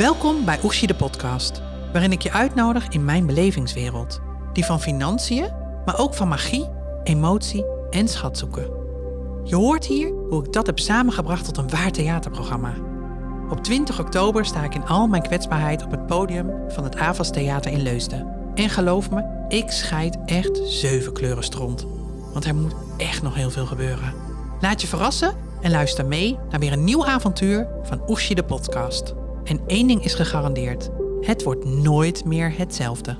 Welkom bij Oeshi de podcast, waarin ik je uitnodig in mijn belevingswereld. Die van financiën, maar ook van magie, emotie en schatzoeken. Je hoort hier hoe ik dat heb samengebracht tot een waar theaterprogramma. Op 20 oktober sta ik in al mijn kwetsbaarheid op het podium van het Avas Theater in Leusden. En geloof me, ik scheid echt zeven kleuren stront. Want er moet echt nog heel veel gebeuren. Laat je verrassen en luister mee naar weer een nieuw avontuur van Oeshi de podcast. En één ding is gegarandeerd: het wordt nooit meer hetzelfde.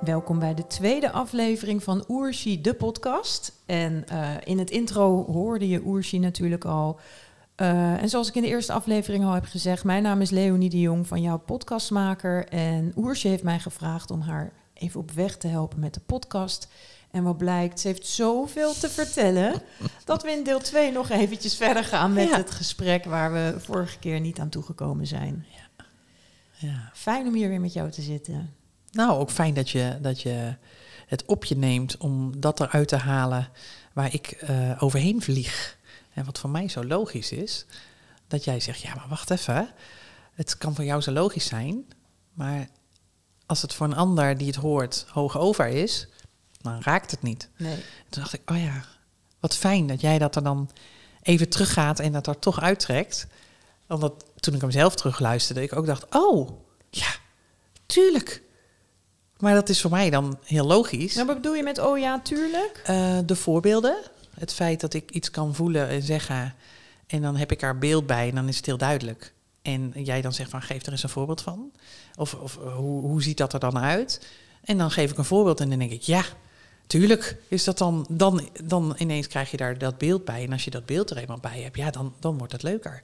Welkom bij de tweede aflevering van Oershi, de podcast. En uh, in het intro hoorde je Oershi natuurlijk al. Uh, en zoals ik in de eerste aflevering al heb gezegd, mijn naam is Leonie de Jong van jouw podcastmaker. En Oersje heeft mij gevraagd om haar even op weg te helpen met de podcast. En wat blijkt, ze heeft zoveel te vertellen dat we in deel 2 nog eventjes verder gaan met Ja. het gesprek waar we vorige keer niet aan toegekomen zijn. Ja. Fijn om hier weer met jou te zitten. Nou, ook fijn dat je, dat je het op je neemt om dat eruit te halen waar ik eh, overheen vlieg. En wat voor mij zo logisch is, dat jij zegt, ja, maar wacht even. Het kan voor jou zo logisch zijn, maar als het voor een ander die het hoort hoog over is, dan raakt het niet. Nee. Toen dacht ik, oh ja, wat fijn dat jij dat er dan even teruggaat en dat er toch uittrekt. Omdat toen ik hem zelf terugluisterde, ik ook dacht, oh, ja, tuurlijk. Maar dat is voor mij dan heel logisch. Nou, wat bedoel je met oh ja, tuurlijk? Eh, de voorbeelden, het feit dat ik iets kan voelen en zeggen... en dan heb ik er beeld bij en dan is het heel duidelijk. En jij dan zegt van, geef er eens een voorbeeld van. Of, of hoe, hoe ziet dat er dan uit? En dan geef ik een voorbeeld en dan denk ik, ja, tuurlijk is dat dan... dan, dan ineens krijg je daar dat beeld bij. En als je dat beeld er eenmaal bij hebt, ja, dan, dan wordt het leuker.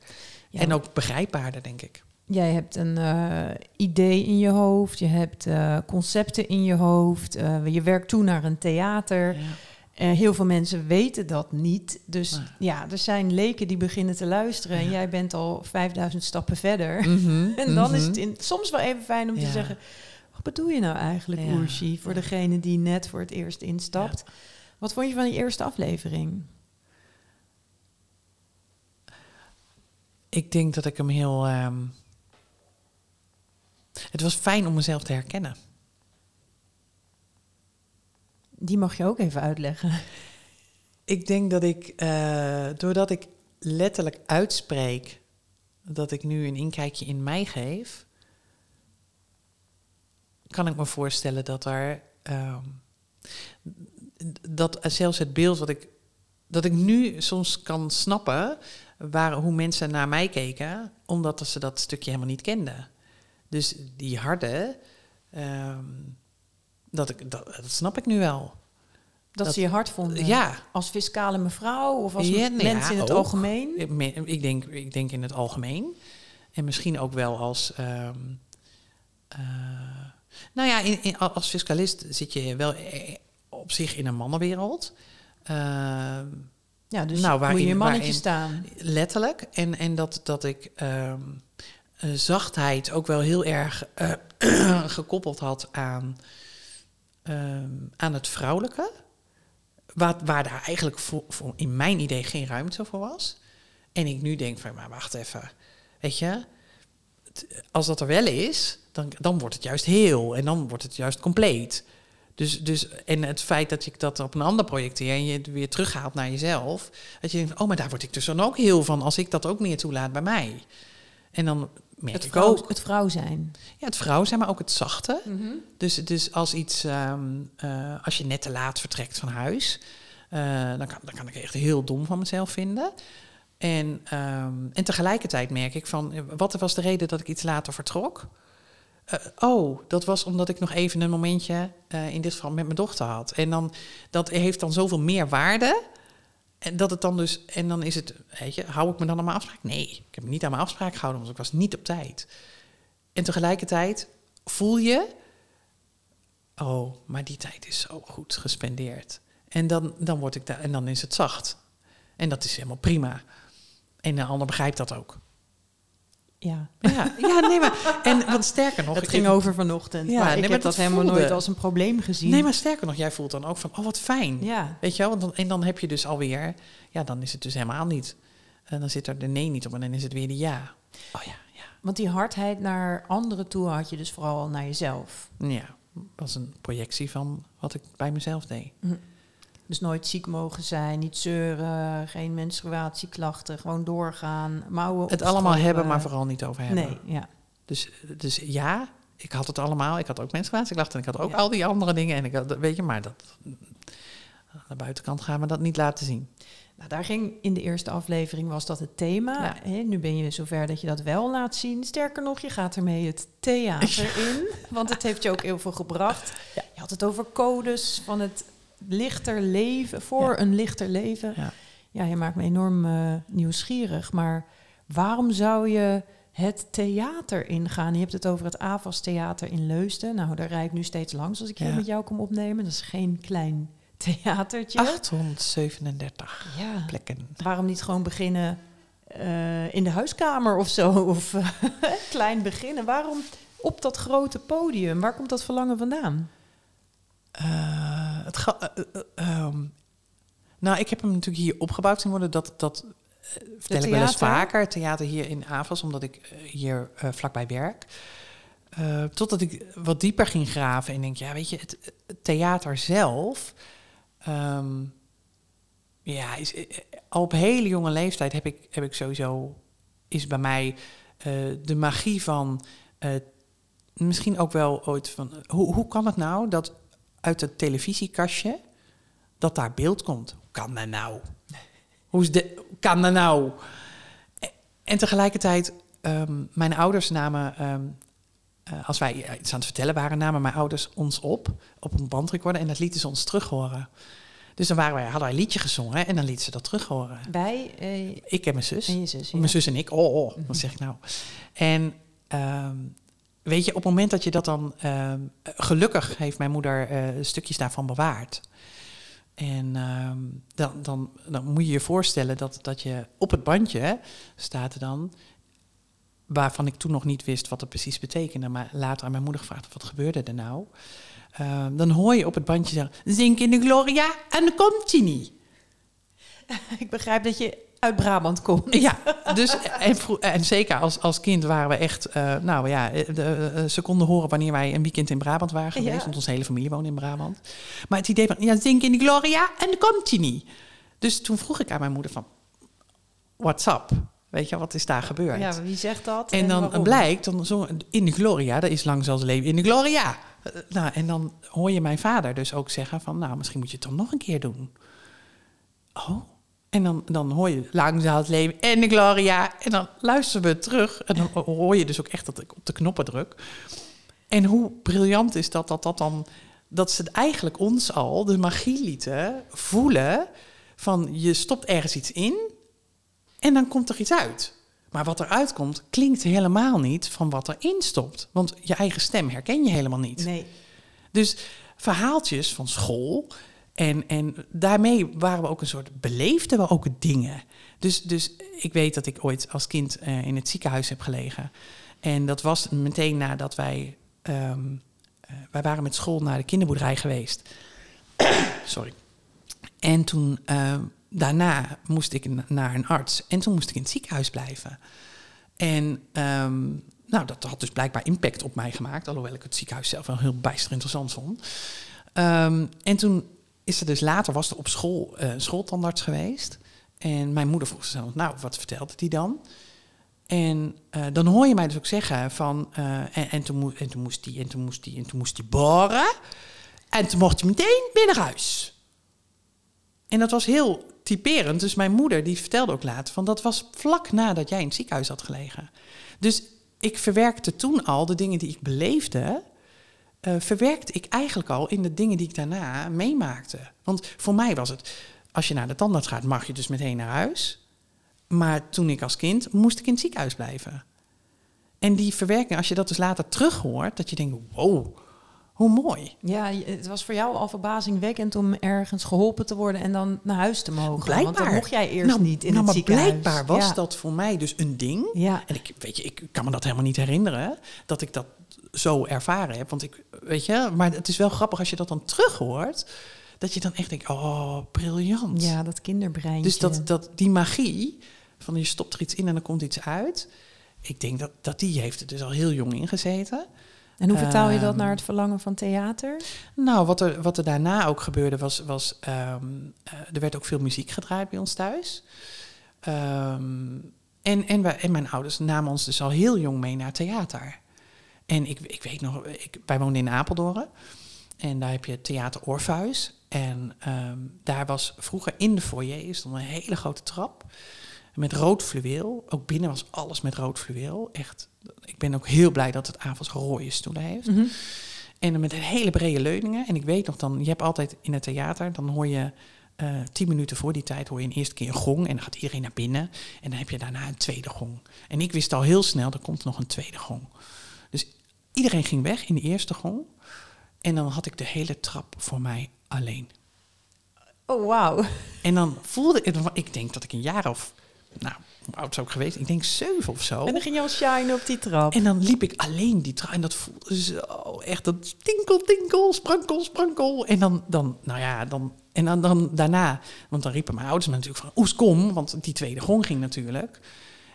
Ja, en ook begrijpbaarder, denk ik. Jij hebt een eh, idee in je hoofd, je hebt eh, concepten in je hoofd, eh, je werkt toe naar een theater. Ja. Heel veel mensen weten dat niet. Dus ja, er zijn leken die beginnen te luisteren en jij bent al 5000 stappen verder. Mhm, en dan is mhm. het in, soms wel even fijn om te zeggen, wat bedoel je nou eigenlijk, Ja. Voor degene die net voor het eerst instapt. Wat vond je van die eerste aflevering? Ik denk dat ik hem heel. ehm, Het was fijn om mezelf te herkennen. Die mag je ook even uitleggen. Ik denk dat ik, eh, doordat ik letterlijk uitspreek dat ik nu een inkijkje in mij geef, kan ik me voorstellen dat er. ehm, dat zelfs het beeld wat ik. dat ik nu soms kan snappen waar, hoe mensen naar mij keken, omdat ze dat stukje helemaal niet kenden. Dus die harde, ehm, dat, ik, dat, dat snap ik nu wel. Dat, Dat- ze je hard vonden. Ja, Als fiscale mevrouw of als Ja, me- nou mensen in het ook. algemeen? Ik, me- ik, denk, ik denk in het algemeen. En misschien ook wel als. ehm, eh, nou ja, in, in- als fiscalist zit je wel eh, op zich in een mannenwereld. Ehm, Ja, dus Nou, moet waarin- je je mannetje staan. letterlijk. En, en dat, dat ik eh, zachtheid ook wel heel erg gekoppeld had aan, ehm, aan het vrouwelijke. Waar, waar daar eigenlijk voor, voor in mijn idee geen ruimte voor was. En ik nu denk van, maar wacht even. Weet je, als dat er wel is, dan, dan wordt het juist heel. En dan wordt het juist compleet. Dus, dus, en het feit dat ik dat op een ander projecteer en je het weer terughaalt naar jezelf. Dat je denkt, oh, maar daar word ik dus dan ook heel van als ik dat ook meer toelaat bij mij. En dan merk Het ik vrouw, ook het vrouw zijn. ja, het vrouw zijn, maar ook het zachte. Dus, dus als iets, ehm, eh, als je net te laat vertrekt van huis, eh, dan, kan, dan kan ik echt heel dom van mezelf vinden. En, ehm, en tegelijkertijd merk ik van, eh, wat was de reden dat ik iets later vertrok? Eh, oh, dat was omdat ik nog even een momentje, eh, in dit geval met mijn dochter had. En dan, dat heeft dan zoveel meer waarde. En dat het dan dus, en dan is het, weet je, hou ik me dan aan mijn afspraak? Nee, ik heb me niet aan mijn afspraak gehouden, want ik was niet op tijd. En tegelijkertijd voel je, oh, maar die tijd is zo goed gespendeerd. En dan, dan word ik daar, en dan is het zacht. En dat is helemaal prima. En de ander begrijpt dat ook. Ja. Ja, ja nee, maar. En want sterker nog. Het ik- ging over vanochtend. Ja, maar ik heb dat dat helemaal nooit als een probleem gezien. Nee, maar sterker nog, jij voelt dan ook van, oh wat fijn. Ja. Weet je wel, want dan, en dan heb je dus alweer, ja, dan is het dus helemaal niet En dan zit er de nee niet op en dan is het weer de ja. Oh ja, ja. Want die hardheid naar anderen toe had je dus vooral naar jezelf. Ja, was een projectie van wat ik bij mezelf deed. Dus nooit ziek mogen zijn, niet zeuren, geen menstruatieklachten, gewoon doorgaan, mouwen Het allemaal hebben, maar vooral niet over hebben. Nee, ja. Dus, dus ja, ik had het allemaal. Ik had ook menstruatieklachten en ik had ook Ja. al die andere dingen. En ik had, weet je, maar dat, aan de buitenkant gaan we dat niet laten zien. Nou, daar ging in de eerste aflevering was dat het thema. Ja. Nu ben je zover dat je dat wel laat zien. Sterker nog, je gaat ermee het theater in. Want het heeft je ook heel veel gebracht. Ja. Je had het over codes van het lichter leven, voor Ja. een lichter leven. Ja. Ja, je maakt me enorm eh, nieuwsgierig. Maar waarom zou je het theater ingaan? Je hebt het over het AVAS Theater in Leusden. Nou, daar rijd ik nu steeds langs als ik hier met jou kom opnemen. Dat is geen klein theatertje. 837 Ja. plekken. Waarom niet gewoon beginnen eh, in de huiskamer of zo? Of eh, klein beginnen? Waarom op dat grote podium? Waar komt dat verlangen vandaan? Het ga- eh, eh, eh, ehm, nou, ik heb hem natuurlijk hier opgebouwd zien worden. Dat, dat vertel ik wel eens vaker. Theater hier in Avas, omdat ik hier vlakbij werk. Totdat ik wat dieper ging graven en denk, ja, weet je, het, het theater zelf... ehm, ja, is, al op hele jonge leeftijd heb ik, heb ik sowieso... is bij mij de magie van... misschien ook wel ooit van... hoe, hoe kan het nou dat uit het televisiekastje... dat daar beeld komt? Hoe kan dat nou? Hoe is de, kan dat nou? En, tegelijkertijd, ehm, mijn ouders namen... ehm, eh, als wij iets aan het vertellen waren, namen mijn ouders ons op... op een bandrecorder en dat lieten ze ons terug horen. Dus dan waren wij, hadden wij een liedje gezongen en dan lieten ze dat terug horen. Bij eh, Ik en mijn zus. en je zus. ja. Mijn zus en ik, oh, oh wat zeg ik nou? En ehm, weet je, op het moment dat je dat dan... ehm, gelukkig heeft mijn moeder eh, stukjes daarvan bewaard. En ehm, dan, dan, dan moet je je voorstellen dat, dat je op het bandje staat er dan... waarvan ik toen nog niet wist wat het precies betekende... maar later aan mijn moeder gevraagd, wat gebeurde er nou? Ehm, dan hoor je op het bandje zeggen... Zink in de gloria en komt hij niet. Ik begrijp dat je uit Brabant komt. Ja, dus en, zeker als, als kind waren we echt, eh, nou ja, eh, de, eh, ze konden horen wanneer wij een weekend in Brabant waren geweest, Ja. want onze hele familie woonde in Brabant. Maar het idee van, ja, zink in de gloria en dan komt hij niet. Dus toen vroeg ik aan mijn moeder van, what's up? Weet je, wat is daar gebeurd? Ja, wie zegt dat? En dan waarom? blijkt, dan in de gloria, dat is lang leven in de gloria. Nou, en dan hoor je mijn vader dus ook zeggen van, nou, misschien moet je het dan nog een keer doen. Oh. En dan, dan hoor je lang zal het leven in de gloria. En dan luisteren we terug. En dan hoor je dus ook echt dat ik op de knoppen druk. En hoe briljant is dat, dat dat dan... Dat ze het eigenlijk ons al de magie lieten voelen... van je stopt ergens iets in en dan komt er iets uit. Maar wat eruit komt, klinkt helemaal niet van wat erin stopt. Want je eigen stem herken je helemaal niet. Nee. Dus verhaaltjes van school. En, en daarmee waren we ook een soort, beleefden we ook dingen. Dus, dus ik weet dat ik ooit als kind eh, in het ziekenhuis heb gelegen. En dat was meteen nadat wij, ehm, eh, wij waren met school naar de kinderboerderij geweest. Sorry. En toen, ehm, daarna moest ik na- naar een arts. En toen moest ik in het ziekenhuis blijven. En ehm, nou, dat had dus blijkbaar impact op mij gemaakt. Alhoewel ik het ziekenhuis zelf wel heel bijster interessant vond. En toen is er dus later, was er op school een schooltandarts geweest. En mijn moeder vroeg zichzelf, nou, wat vertelde die dan? En eh, dan hoor je mij dus ook zeggen van... eh, en, en, toen en toen moest die, en toen moest die, en toen moest die boren. En toen mocht je meteen naar huis. En dat was heel typerend. Dus mijn moeder die vertelde ook later van... dat was vlak nadat jij in het ziekenhuis had gelegen. Dus ik verwerkte toen al de dingen die ik beleefde... eh, verwerkte ik eigenlijk al in de dingen die ik daarna meemaakte. Want voor mij was het... als je naar de tandarts gaat, mag je dus meteen naar huis. Maar toen ik als kind moest ik in het ziekenhuis blijven. En die verwerking, als je dat dus later terug hoort... dat je denkt, wow, hoe mooi. Ja, het was voor jou al verbazingwekkend om ergens geholpen te worden en dan naar huis te mogen. Want Blijkbaar. dan mocht jij eerst Nou, niet in nou, het maar ziekenhuis. blijkbaar was Ja. dat voor mij dus een ding. Ja. En ik, weet je, ik kan me dat helemaal niet herinneren dat ik dat zo ervaren heb. Want ik, weet je, maar het is wel grappig als je dat dan terug hoort, dat je dan echt denkt, oh, briljant. ja, dat kinderbreintje. dus dat, dat die magie Van je stopt er iets in en dan komt iets uit. Ik denk dat, dat die heeft er dus al heel jong in gezeten. En hoe vertaal je dat Ehm, naar het verlangen van theater? Nou, wat er, wat er daarna ook gebeurde was... was ehm, eh, er werd ook veel muziek gedraaid bij ons thuis. Ehm, en, en, wij, en mijn ouders namen ons dus al heel jong mee naar theater. En ik, ik weet nog, ik, wij woonden in Apeldoorn. En daar heb je Theater Orpheus. En ehm, daar was vroeger in de foyer stond een hele grote trap. Met rood fluweel. Ook binnen was alles met rood fluweel. Echt, ik ben ook heel blij dat het avonds rode stoelen heeft. Mhm. En met een hele brede leuningen. En ik weet nog dan, je hebt altijd in het theater, dan hoor je eh, tien minuten voor die tijd hoor je een eerste keer een gong. En dan gaat iedereen naar binnen. En dan heb je daarna een tweede gong. En ik wist al heel snel, er komt nog een tweede gong. Iedereen ging weg in de eerste gong. En dan had ik de hele trap voor mij alleen. Oh, wauw. En dan voelde ik, ik denk dat ik een jaar of, nou, hoe oud zou ik geweest? Ik denk zeven of zo. En dan ging je al shine op die trap. En dan liep ik alleen die trap. En dat voelde zo echt dat tinkel, tinkel, sprankel, sprankel. En dan, dan nou ja, dan, en dan, dan daarna, want dan riepen mijn ouders me natuurlijk van, oes, kom, want die tweede gong ging natuurlijk.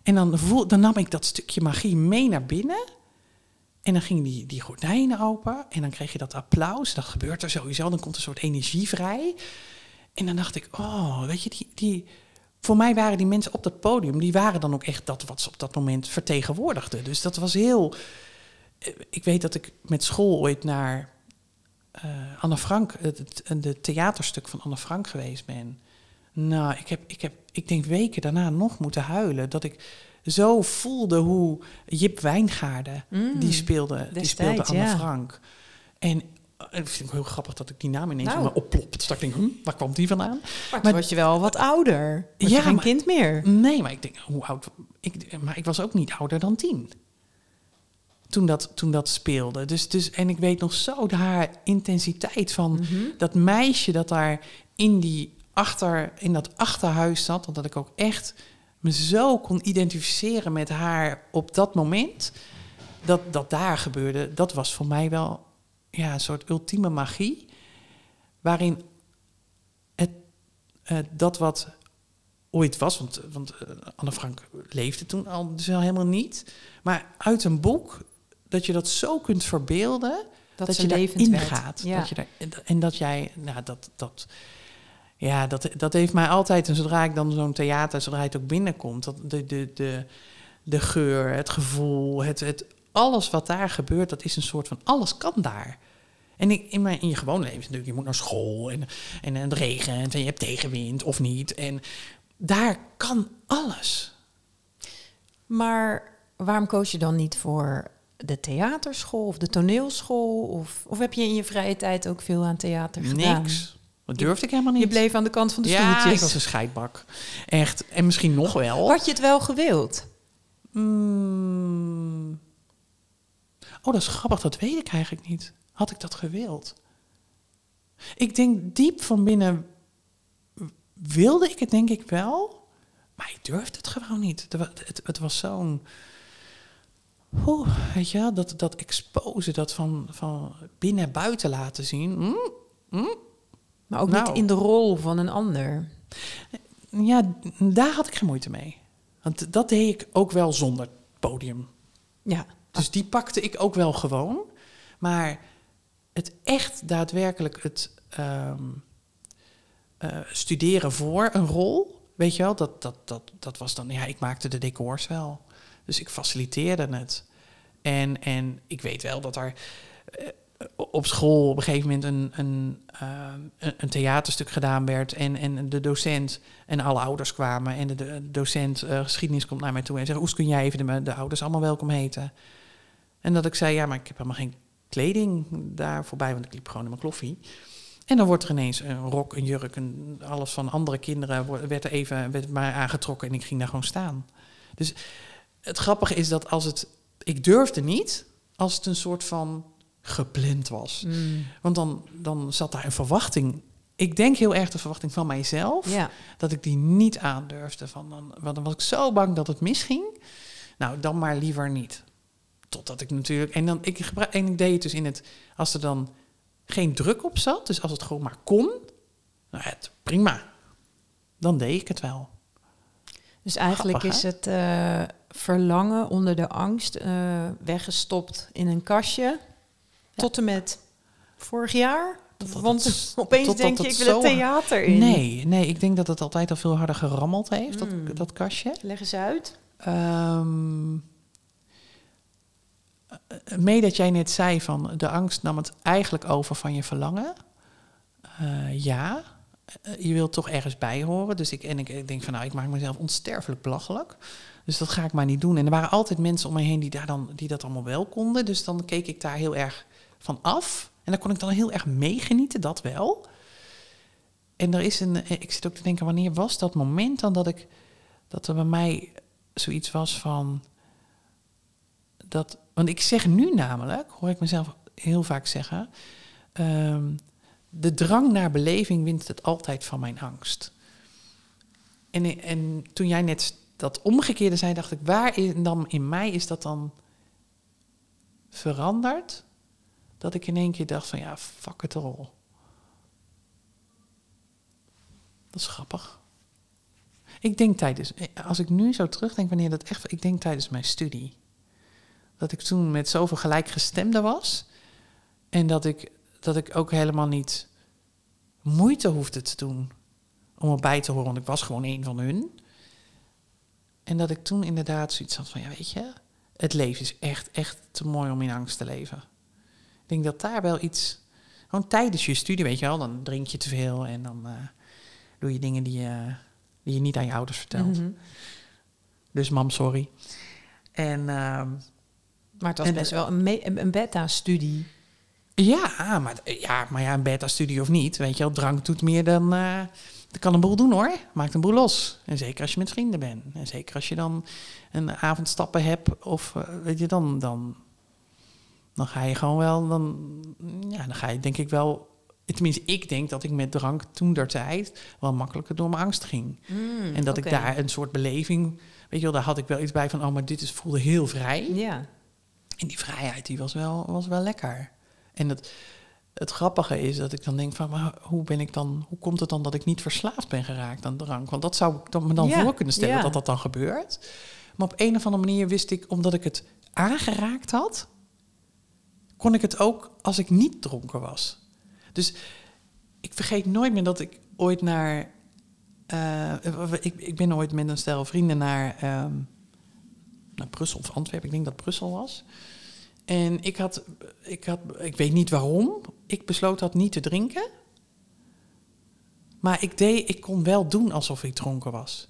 En dan, voel, dan nam ik dat stukje magie mee naar binnen. En dan gingen die, die gordijnen open. En dan kreeg je dat applaus. Dat gebeurt er sowieso. Dan komt een soort energie vrij. En dan dacht ik, oh, weet je, die, die, voor mij waren die mensen op dat podium, die waren dan ook echt dat wat ze op dat moment vertegenwoordigden. Dus dat was heel. eh, Ik weet dat ik met school ooit naar eh, Anne Frank, het, het theaterstuk van Anne Frank geweest ben. Nou, ik heb, ik heb, ik denk weken daarna nog moeten huilen. Dat ik zo voelde hoe Jip Wijngaarden, Mm, die speelde, die speelde Anne ja. Frank. En eh, ik vind het heel grappig dat ik die naam ineens Nou. opplopt. Dus ik denk, hm, waar kwam die vandaan? Maar, Maar- toen was je wel wat ouder. Was Ja, je geen maar- kind meer. Nee, maar ik denk, hoe oud? Ik, maar ik was ook niet ouder dan tien. Toen dat, toen dat speelde. Dus, dus, en ik weet nog zo de haar intensiteit van Mhm. dat meisje dat daar in, die achter, in dat achterhuis zat. Dat ik ook echt me zo kon identificeren met haar op dat moment. Dat, dat daar gebeurde, dat was voor mij wel ja, een soort ultieme magie. Waarin het, eh, dat wat ooit was, want, want eh, Anne Frank leefde toen al dus helemaal niet. Maar uit een boek, dat je dat zo kunt verbeelden, Dat, dat, je daarin gaat. Ja. Dat je daar, en dat jij, nou, dat, dat, ja, dat, dat heeft mij altijd, en zodra ik dan zo'n theater, zodra het ook binnenkomt, dat de, de, de, de geur, het gevoel, het, het, alles wat daar gebeurt, dat is een soort van, alles kan daar. En ik, in, mijn, in je gewone leven natuurlijk, je moet naar school en, en, het regent en je hebt tegenwind of niet. En daar kan alles. Maar waarom koos je dan niet voor de theaterschool of de toneelschool? Of, of heb je in je vrije tijd ook veel aan theater gedaan? Niks. Dat durfde ik helemaal niet. Je bleef aan de kant van de ja, stoeltjes. ik was een scheidbak. Echt. En misschien nog wel. Had je het wel gewild? Mm. Oh, dat is grappig. Dat weet ik eigenlijk niet. Had ik dat gewild? Ik denk diep van binnen wilde ik het denk ik wel. Maar ik durfde het gewoon niet. Het, wa- het, het was zo'n... Oeh, weet je wel, dat, dat exposen, dat van, van binnen en buiten laten zien. Mm, mm. Maar ook Nou. niet in de rol van een ander. Ja, daar had ik geen moeite mee. Want dat deed ik ook wel zonder podium. Ja. Dus die pakte ik ook wel gewoon. Maar het echt daadwerkelijk het ehm, eh, studeren voor een rol, weet je wel, dat, dat, dat, dat was dan, ja, ik maakte de decors wel. Dus ik faciliteerde het. En, en ik weet wel dat er eh, op school op een gegeven moment een, een, ehm, een, een theaterstuk gedaan werd. En, en de docent en alle ouders kwamen. En de, docent eh, geschiedenis komt naar mij toe en zegt: Oes, kun jij even de, de ouders allemaal welkom heten? En dat ik zei: Ja, maar ik heb helemaal geen kleding daar voorbij, want ik liep gewoon in mijn kloffie. En dan wordt er ineens een rok, een jurk, een, alles van andere kinderen werd er even werd mij aangetrokken en ik ging daar gewoon staan. Dus het grappige is dat als het, ik durfde niet als het een soort van gepland was. Mm. Want dan, dan zat daar een verwachting. Ik denk heel erg de verwachting van mijzelf. Ja. Dat ik die niet aandurfde. Van dan, want dan was ik zo bang dat het misging. Nou, dan maar liever niet. Totdat ik natuurlijk. En, dan, ik, gebruik, en ik deed het dus in het. Als er dan geen druk op zat. Dus als het gewoon maar kon. Nou, het, prima. Dan deed ik het wel. Dus eigenlijk Grappig, is het eh, verlangen onder de angst eh, weggestopt in een kastje. Tot en met vorig jaar. Want het- opeens denk je, ik wil het theater in. Nee, nee, ik denk dat het altijd al veel harder gerammeld heeft, Mm. dat, dat kastje. Leg eens uit. Ehm eh, mee dat jij net zei van de angst nam het eigenlijk over van je verlangen. Eh, ja, Eh, je wilt toch ergens bij horen. Dus ik, en ik, ik denk van nou, ik maak mezelf onsterfelijk belachelijk. Dus dat ga ik maar niet doen. En er waren altijd mensen om me heen die, daar dan, die dat allemaal wel konden. Dus dan keek ik daar heel erg van af. En daar kon ik dan heel erg meegenieten, dat wel. En er is een, eh, ik zit ook te denken, wanneer was dat moment dan dat ik, dat er bij mij zoiets was van, dat, want ik zeg nu namelijk, hoor ik mezelf heel vaak zeggen, ehm, de drang naar beleving wint het altijd van mijn angst. En, en toen jij net dat omgekeerde zei, dacht ik, waar is, dan in mij is dat dan veranderd? Dat ik in één keer dacht van, ja, fuck it all. Dat is grappig. Ik denk tijdens, als ik nu zo terugdenk, wanneer dat echt, ik denk tijdens mijn studie. Dat ik toen met zoveel gelijkgestemden was. En dat ik, dat ik ook helemaal niet moeite hoefde te doen om erbij te horen, want ik was gewoon een van hun. En dat ik toen inderdaad zoiets had van, ja weet je, het leven is echt, echt te mooi om in angst te leven. Ik denk dat daar wel iets, gewoon tijdens je studie, weet je wel, dan drink je te veel en dan eh, doe je dingen die je, die je niet aan je ouders vertelt. Mhm. Dus mam, sorry. En ehm, Maar het was En- best wel een, een beta-studie. ja, maar, ja, maar ja, een beta-studie of niet, weet je wel, drank doet meer dan... eh dat kan een boel doen hoor, maakt een boel los. En zeker als je met vrienden bent. En zeker als je dan een avondstappen hebt of eh, weet je, dan, dan, dan ga je gewoon wel, dan, ja, dan ga je denk ik wel... Tenminste, ik denk dat ik met drank toen der tijd wel makkelijker door mijn angst ging. En dat ik daar een soort beleving, weet je wel, daar had ik wel iets bij van, oh, maar dit is, voelde heel vrij. Ja. En die vrijheid, die was wel, was wel lekker. En het, het grappige is dat ik dan denk van, maar hoe ben ik dan, hoe komt het dan dat ik niet verslaafd ben geraakt aan drank? Want dat zou ik dan, me dan Ja, voor kunnen stellen ja. dat dat dan gebeurt. Maar op een of andere manier wist ik, omdat ik het aangeraakt had, kon ik het ook als ik niet dronken was. Dus ik vergeet nooit meer dat ik ooit naar, eh, ik, ik ben ooit met een stel vrienden naar, ehm, naar Brussel of Antwerpen, ik denk dat Brussel was. En ik had, ik had, ik weet niet waarom, ik besloot dat niet te drinken. Maar ik deed, ik kon wel doen alsof ik dronken was.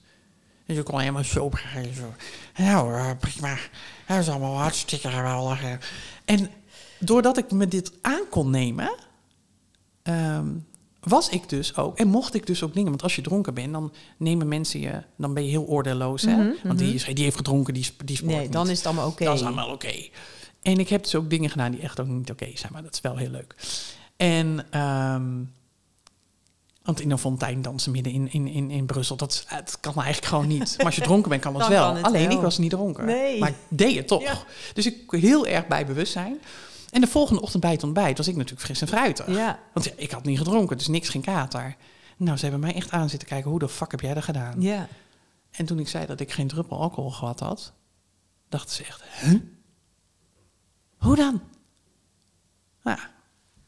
Dus ik kon helemaal zo gaan. Zo. Nou, prima. Dat is allemaal hartstikke geweldig. En doordat ik me dit aan kon nemen, ehm, was ik dus ook, en mocht ik dus ook dingen. Want als je dronken bent, dan nemen mensen je, dan ben je heel oordeelloos. Hè? Mhm, Want die, mhm. is, die heeft gedronken, die, die sport Nee, dan is het allemaal oké. Dat is allemaal oké. En ik heb dus ook dingen gedaan die echt ook niet oké zijn, maar dat is wel heel leuk. En, ehm, want in een fontein dansen midden in, in, in, in Brussel, dat, kan eigenlijk gewoon niet. Maar als je dronken bent, kan dat wel. kan Alleen, wel. ik was niet dronken. Nee. Maar ik deed het toch. Ja. Dus ik heel erg bij bewustzijn. En de volgende ochtend bij het ontbijt was ik natuurlijk fris en fruitig. Ja. Want ik had niet gedronken, dus niks, geen kater. Nou, ze hebben mij echt aan zitten kijken, hoe de fuck heb jij dat gedaan? Ja. En toen ik zei dat ik geen druppel alcohol gehad had, dachten ze echt, huh? Hoe dan? Nou,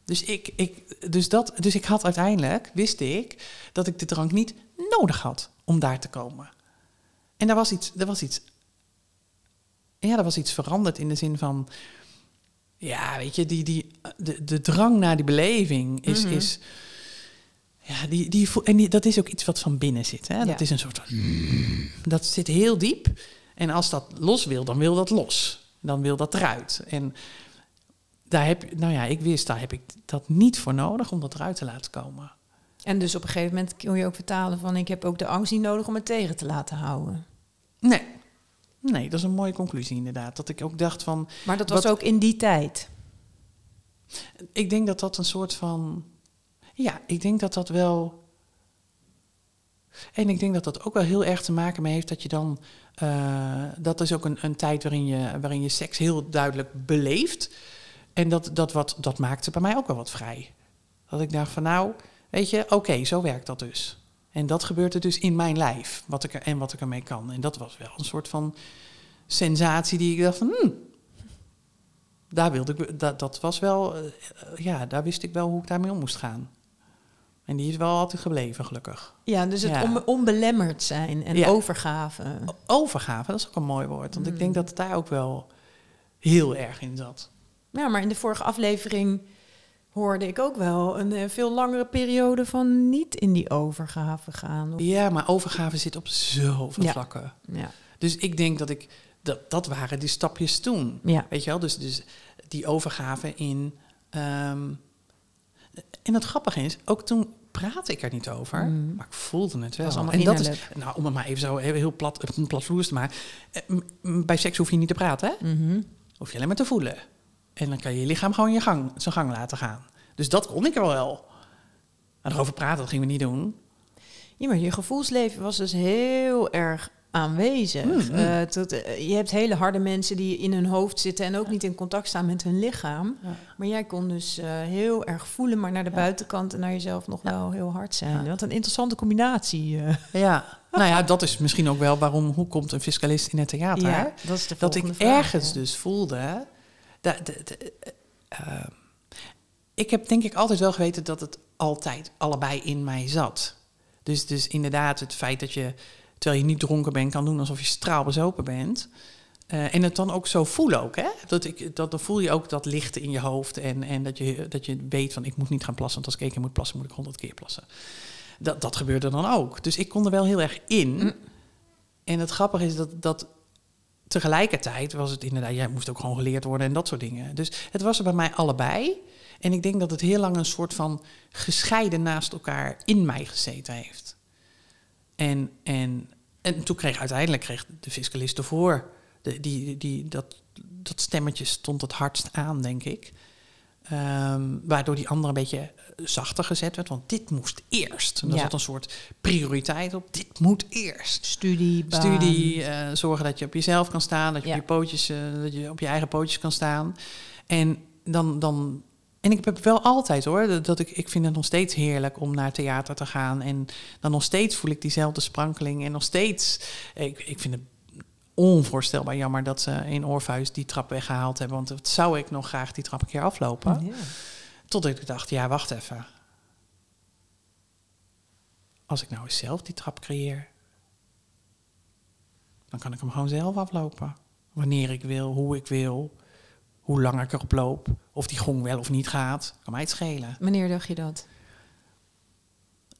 dus ik, ik, dus, dat, dus ik had uiteindelijk, wist ik, dat ik de drank niet nodig had om daar te komen. En daar was iets, er was iets, ja, er was iets veranderd in de zin van, ja, weet je, die, die, de, de drang naar die beleving is, Mhm. is ja, die, die, voel- en die, dat is ook iets wat van binnen zit. Hè? Dat is een soort van, dat zit heel diep. En als dat los wil, dan wil dat los. Dan wil dat eruit. En daar heb, nou ja, ik wist, daar heb ik dat niet voor nodig om dat eruit te laten komen. En dus op een gegeven moment kun je ook vertalen van... ik heb ook de angst niet nodig om het tegen te laten houden. Nee. Nee, dat is een mooie conclusie inderdaad. Dat ik ook dacht van, Maar dat was Wat- ook in die tijd. ik denk dat dat een soort van, ja, ik denk dat dat wel. En ik denk dat dat ook wel heel erg te maken mee heeft dat je dan, eh, dat is ook een, een tijd waarin je, waarin je seks heel duidelijk beleeft. En dat, dat, wat, dat maakte bij mij ook wel wat vrij. Dat ik dacht van nou, weet je, oké, zo werkt dat dus. En dat gebeurde dus in mijn lijf, wat ik er, en wat ik ermee kan. En dat was wel een soort van sensatie die ik dacht van... Hmm, daar wilde ik, dat, dat was wel, eh, ja, daar wist ik wel hoe ik daarmee om moest gaan. En die is wel altijd gebleven, gelukkig. Ja, dus het Ja. on- onbelemmerd zijn en Ja. overgave. Overgave, dat is ook een mooi woord. Want ik denk dat het daar ook wel heel erg in zat. Ja, maar in de vorige aflevering hoorde ik ook wel een eh, veel langere periode van niet in die overgave gaan. Ja, maar overgave zit op zoveel Ja. vlakken. Ja. Dus ik denk dat ik, dat, dat waren die stapjes toen. Ja. Weet je wel, dus, dus die overgave in. ehm, en het grappige is, ook toen praatte ik er niet over, Mm. maar ik voelde het wel. en dat is, nou, om het maar even zo heel, plat, platvloers te maken. Eh, Bij seks hoef je niet te praten, hè? Mhm. hoef je alleen maar te voelen. En dan kan je je lichaam gewoon je gang, zijn gang laten gaan. Dus dat kon ik er wel. En erover praten, dat gingen we niet doen. Ja, maar je gevoelsleven was dus heel erg aanwezig. Mm, mm. Eh, tot, eh, je hebt hele harde mensen die in hun hoofd zitten en ook niet in contact staan met hun lichaam. Ja. Maar jij kon dus eh, heel erg voelen, maar naar de Ja. buitenkant en naar jezelf nog wel heel hard zijn. Wat een interessante combinatie. Ja, nou ja, dat is misschien ook wel waarom, hoe komt een fiscalist in het theater? Dat is de dat ik vraag, ergens dus voelde. Dat- eh, ik heb denk ik altijd wel geweten dat het altijd allebei in mij zat. Dus, dus inderdaad, het feit dat je, terwijl je niet dronken bent, kan doen alsof je straalbezopen bent. Eh, en het dan ook zo voelen ook, hè? Dat ik, dat, dan voel je ook dat lichten in je hoofd. En, en dat, je, dat je weet van, ik moet niet gaan plassen. Want als ik één keer moet plassen, moet ik honderd keer plassen. Dat, dat gebeurde dan ook. Dus ik kon er wel heel erg in. Mm. En het grappige is dat, dat tegelijkertijd was het inderdaad, jij moest ook gewoon geleerd worden en dat soort dingen. Dus het was er bij mij allebei. En ik denk dat het heel lang een soort van gescheiden naast elkaar in mij gezeten heeft. En, en, en toen kreeg uiteindelijk kreeg de fiscalist ervoor. De, die, die, dat, dat stemmetje stond het hardst aan, denk ik. Ehm, waardoor die andere een beetje zachter gezet werd. Want dit moest eerst. En daar Ja. zat een soort prioriteit op. Dit moet eerst Studie, baan. studie, eh, zorgen dat je op jezelf kan staan, dat je, Ja. op, je pootjes, eh, dat je op je eigen pootjes kan staan. En dan, dan en ik heb wel altijd hoor, dat- dat ik, ik vind het nog steeds heerlijk om naar theater te gaan. En dan nog steeds voel ik diezelfde sprankeling. En nog steeds, ik, ik vind het onvoorstelbaar jammer dat ze in Orpheus die trap weggehaald hebben. Want wat zou ik nog graag die trap een keer aflopen. Ja. Tot ik dacht, ja, wacht even. Als ik nou eens zelf die trap creëer, dan kan ik hem gewoon zelf aflopen. Wanneer ik wil, hoe ik wil, hoe lang ik erop loop, of die gong wel of niet gaat, kan mij het schelen. Wanneer dacht je dat?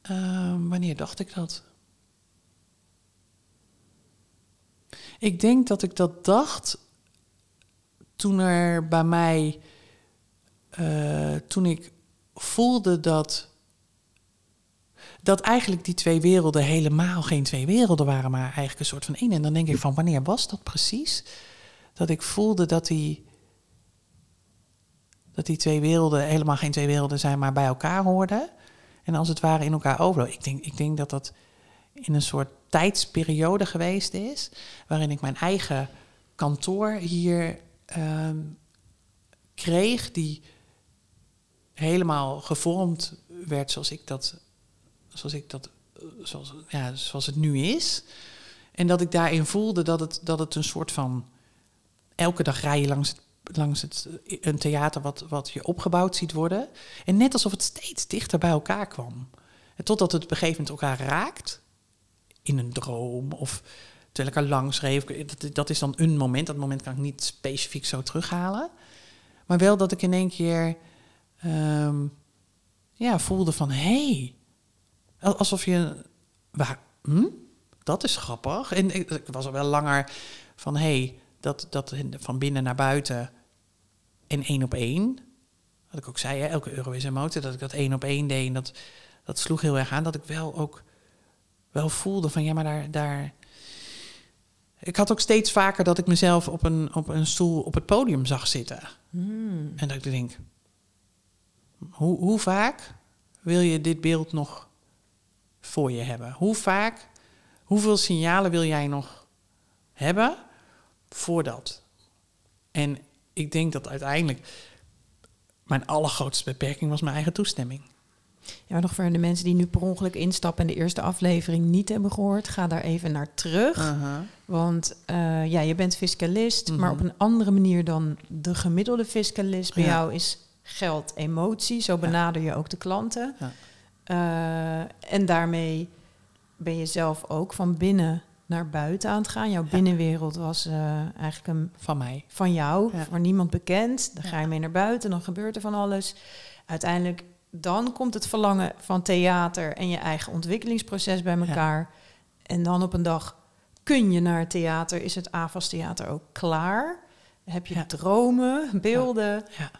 Ehm, wanneer dacht ik dat? Ik denk dat ik dat dacht toen er bij mij, eh, toen ik voelde dat, dat eigenlijk die twee werelden helemaal geen twee werelden waren, maar eigenlijk een soort van één. En dan denk ik van, wanneer was dat precies? Dat ik voelde dat die, dat die twee werelden helemaal geen twee werelden zijn, maar bij elkaar hoorden. En als het ware in elkaar overlopen. Ik denk, ik denk dat dat in een soort tijdsperiode geweest is. Waarin ik mijn eigen kantoor hier ehm, kreeg. Die helemaal gevormd werd zoals ik dat. Zoals ik dat. eh, Zoals, ja, zoals het nu is. En dat ik daarin voelde dat het, dat het een soort van. Elke dag rij je langs langs het, een theater wat, wat je opgebouwd ziet worden. En net alsof het steeds dichter bij elkaar kwam. En totdat het op een gegeven moment elkaar raakt. In een droom of terwijl ik er langs reed. Dat, is dan een moment. Dat moment kan ik niet specifiek zo terughalen. Maar wel dat ik in één keer ehm, ja, voelde van... hé, hey, alsof je... Waar, hm? Dat is grappig. En ik, was al wel langer van... hé, hey, dat, dat van binnen naar buiten en één op één. Wat ik ook zei, elke euro is een motor. Dat ik dat één op één deed. En dat, dat sloeg heel erg aan. Dat ik wel ook wel voelde van ja, maar daar, daar. Ik had ook steeds vaker dat ik mezelf op een, op een stoel op het podium zag zitten. Hmm. En dat ik denk, hoe, hoe vaak wil je dit beeld nog voor je hebben? Hoe vaak, hoeveel signalen wil jij nog hebben voordat? En ik denk dat uiteindelijk mijn allergrootste beperking was mijn eigen toestemming. Ja, nog voor de mensen die nu per ongeluk instappen en de eerste aflevering niet hebben gehoord, ga daar even naar terug. Want uh, ja, je bent fiscalist, Mhm. maar op een andere manier dan de gemiddelde fiscalist. Bij Ja. jou is geld emotie, zo benader je ook de klanten. Ja. Uh, en daarmee ben je zelf ook van binnen naar buiten aan het gaan. Jouw binnenwereld was uh, eigenlijk een Van mij. van jou, voor niemand bekend. Dan ga je mee naar buiten, dan gebeurt er van alles. Uiteindelijk, dan komt het verlangen van theater en je eigen ontwikkelingsproces bij elkaar. En dan op een dag kun je naar het theater, is het AVAS Theater ook klaar. Heb je Ja. dromen, beelden. Ja.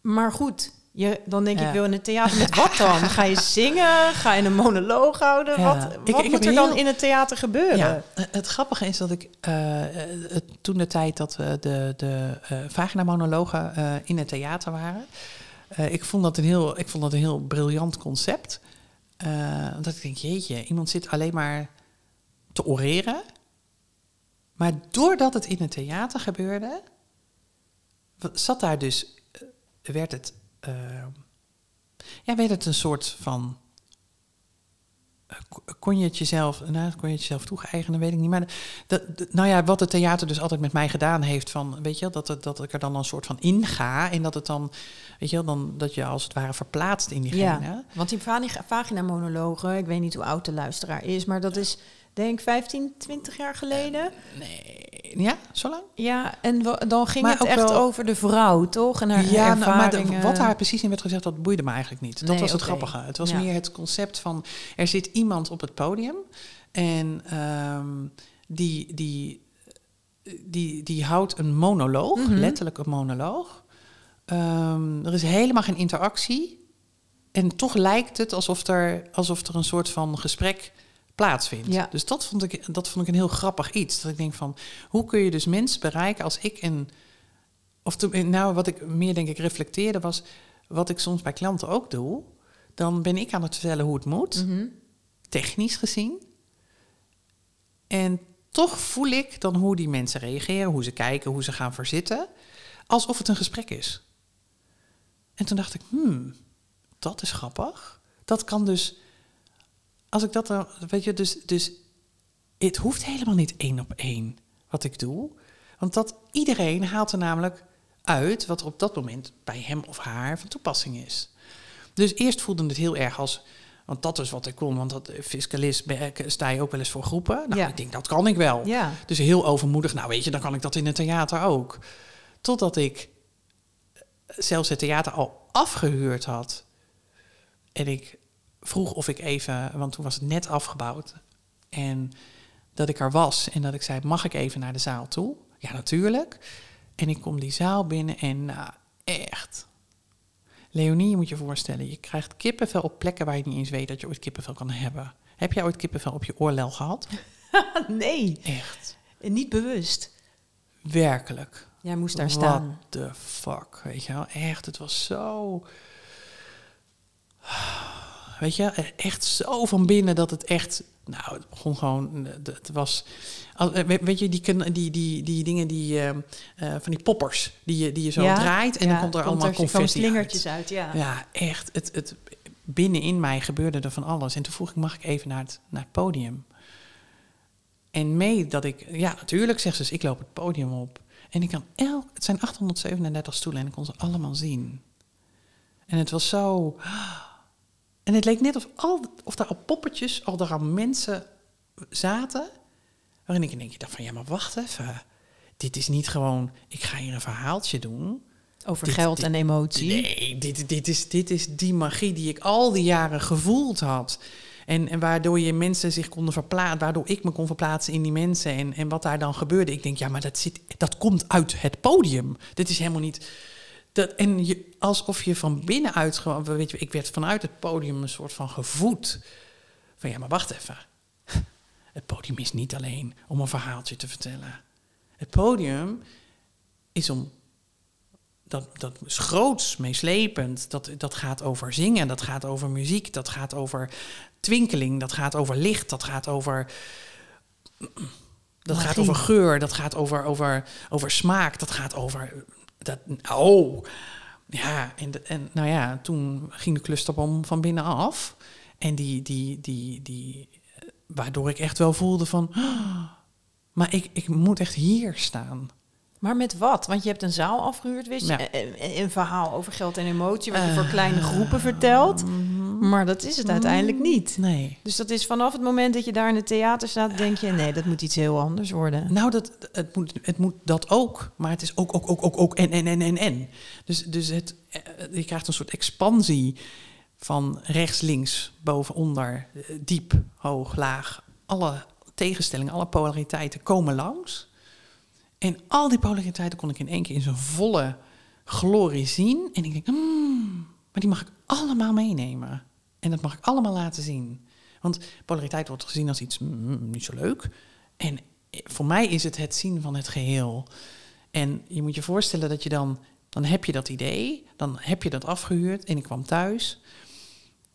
Maar goed, je, dan denk Ja. ik wil in het theater met wat dan? Ga je zingen? Ga je een monoloog houden? Wat, Ik- wat ik moet er dan heel- in het theater gebeuren? Ja, het grappige is dat ik het- toen de tijd dat we de, de eh vagina-monologen eh, in het theater waren, eh, ik, vond dat een heel, ik vond dat een heel briljant concept. Eh, omdat ik denk, jeetje, iemand zit alleen maar te oreren. Maar doordat het in het theater gebeurde, zat daar dus, eh, werd het, eh, ja, werd het een soort van eh, ko- kon je het jezelf, nou, kon je het jezelf toegeëigenen, weet ik niet. Maar dat, nou ja, wat het theater dus altijd met mij gedaan heeft, van, weet je dat, dat ik er dan een soort van inga en dat het dan, weet je wel, dan dat je als het ware verplaatst in diegene. Ja, want die vagina-monologen, ik weet niet hoe oud de luisteraar is, maar dat is denk ik 15, 20 jaar geleden. Nee, ja, zo lang? Ja, en dan ging Maar het echt wel- over de vrouw, toch? En haar Ja, nou, maar de- wat daar precies in werd gezegd, dat boeide me eigenlijk niet. Dat Nee, was het grappige. Het was Ja. meer het concept van, er zit iemand op het podium en ehm, die, die, die, die houdt een monoloog, Mhm. letterlijk een monoloog. Ehm, er is helemaal geen interactie. En toch lijkt het alsof er, alsof er een soort van gesprek plaatsvindt. Ja. Dus dat vond, ik, dat vond ik een heel grappig iets. Dat ik denk van, hoe kun je dus mensen bereiken als ik een... Of nou, wat ik meer denk ik reflecteerde was... wat ik soms bij klanten ook doe... dan ben ik aan het vertellen hoe het moet, Mhm. technisch gezien. En toch voel ik dan hoe die mensen reageren, hoe ze kijken, hoe ze gaan verzitten... alsof het een gesprek is. En toen dacht ik, hmm, dat is grappig. Dat kan dus... Als ik dat dan... Weet je, dus... dus het hoeft helemaal niet één op één wat ik doe. Want dat iedereen haalt er namelijk uit wat er op dat moment bij hem of haar van toepassing is. Dus eerst voelde het heel erg als, want dat is wat ik kon, want dat fiscalist ben- sta je ook wel eens voor groepen. Nou, Ja. ik denk dat kan ik wel. Ja, Dus heel overmoedig, nou weet je, dan kan ik dat in het theater ook. Totdat ik zelfs het theater al afgehuurd had. En ik vroeg of ik even, want toen was het net afgebouwd. En dat ik er was en dat ik zei, mag ik even naar de zaal toe? Ja, natuurlijk. En ik kom die zaal binnen en nou, echt. Leonie, je moet je voorstellen, je krijgt kippenvel op plekken waar je niet eens weet dat je ooit kippenvel kan hebben. Heb jij ooit kippenvel op je oorlel gehad? nee, Echt. niet bewust. Werkelijk. Jij moest daar What staan. the fuck, weet je wel. Echt, het was zo... Weet je, echt zo van binnen dat het echt... Nou, het begon gewoon... Het was... Weet je, die, die, die, die dingen die... eh, van die poppers die je, die je zo Ja, draait... en ja, dan komt er allemaal er, confetti slingertjes uit. uit, ja. Ja, echt. Het, het, binnenin mij gebeurde er van alles. En toen vroeg ik, mag ik even naar het, naar het podium? En mee dat ik... Ja, natuurlijk, zegt ze, dus ik loop het podium op. En ik kan elk... Het zijn 837 stoelen en ik kon ze allemaal zien. En het was zo... En het leek net of, al, of daar al poppetjes, al daar al mensen zaten... waarin ik in één keer dacht van... Ja, maar wacht even. Dit is niet gewoon... Ik ga hier een verhaaltje doen... Over Dit- geld dit- en emotie. Nee, dit, dit, is, dit is die magie die ik al die jaren gevoeld had. En, en waardoor je mensen zich konden verplaatsen, waardoor ik me kon verplaatsen in die mensen. En, en wat daar dan gebeurde. Ik denk, ja, maar dat, zit, dat komt uit het podium. Dit is helemaal niet. Dat, en je, alsof je van binnenuit gewoon, weet je, ik werd vanuit het podium een soort van gevoed. Van ja, maar wacht even. Het podium is niet alleen om een verhaaltje te vertellen. Het podium is om dat, dat is groots, meeslepend. Dat, dat gaat over zingen, dat gaat over muziek, dat gaat over twinkeling, dat gaat over licht, dat gaat over. Dat gaat over geur, dat gaat over, over, over smaak, dat gaat over. Dat, oh, Ja, en, de- en nou ja, toen ging de clusterbom van binnen af. En die, die, die, die, waardoor ik echt wel voelde van, "Ah, maar ik, ik moet echt hier staan. Maar met wat? Want je hebt een zaal afgehuurd, wist je? Ja. Een, een- een verhaal over geld en emotie, wat je Eh, voor kleine groepen vertelt. mhm. Maar dat is het uiteindelijk niet. Nee. Dus dat is vanaf het moment dat je daar in het theater staat, denk je, nee, dat moet iets heel anders worden. Nou, dat, het, moet, het moet dat ook, maar het is ook, ook, ook, ook, ook en, en, en, en, en. Dus, dus het, eh, je krijgt een soort expansie van rechts, links, boven, onder, eh, diep, hoog, laag. Alle tegenstellingen, alle polariteiten komen langs. En al die polariteiten kon ik in één keer in zijn volle glorie zien. En ik denk, hmm, maar die mag ik allemaal meenemen. En dat mag ik allemaal laten zien. Want polariteit wordt gezien als iets mm, niet zo leuk. En voor mij is het het zien van het geheel. En je moet je voorstellen dat je dan, dan heb je dat idee, dan heb je dat afgehuurd en ik kwam thuis.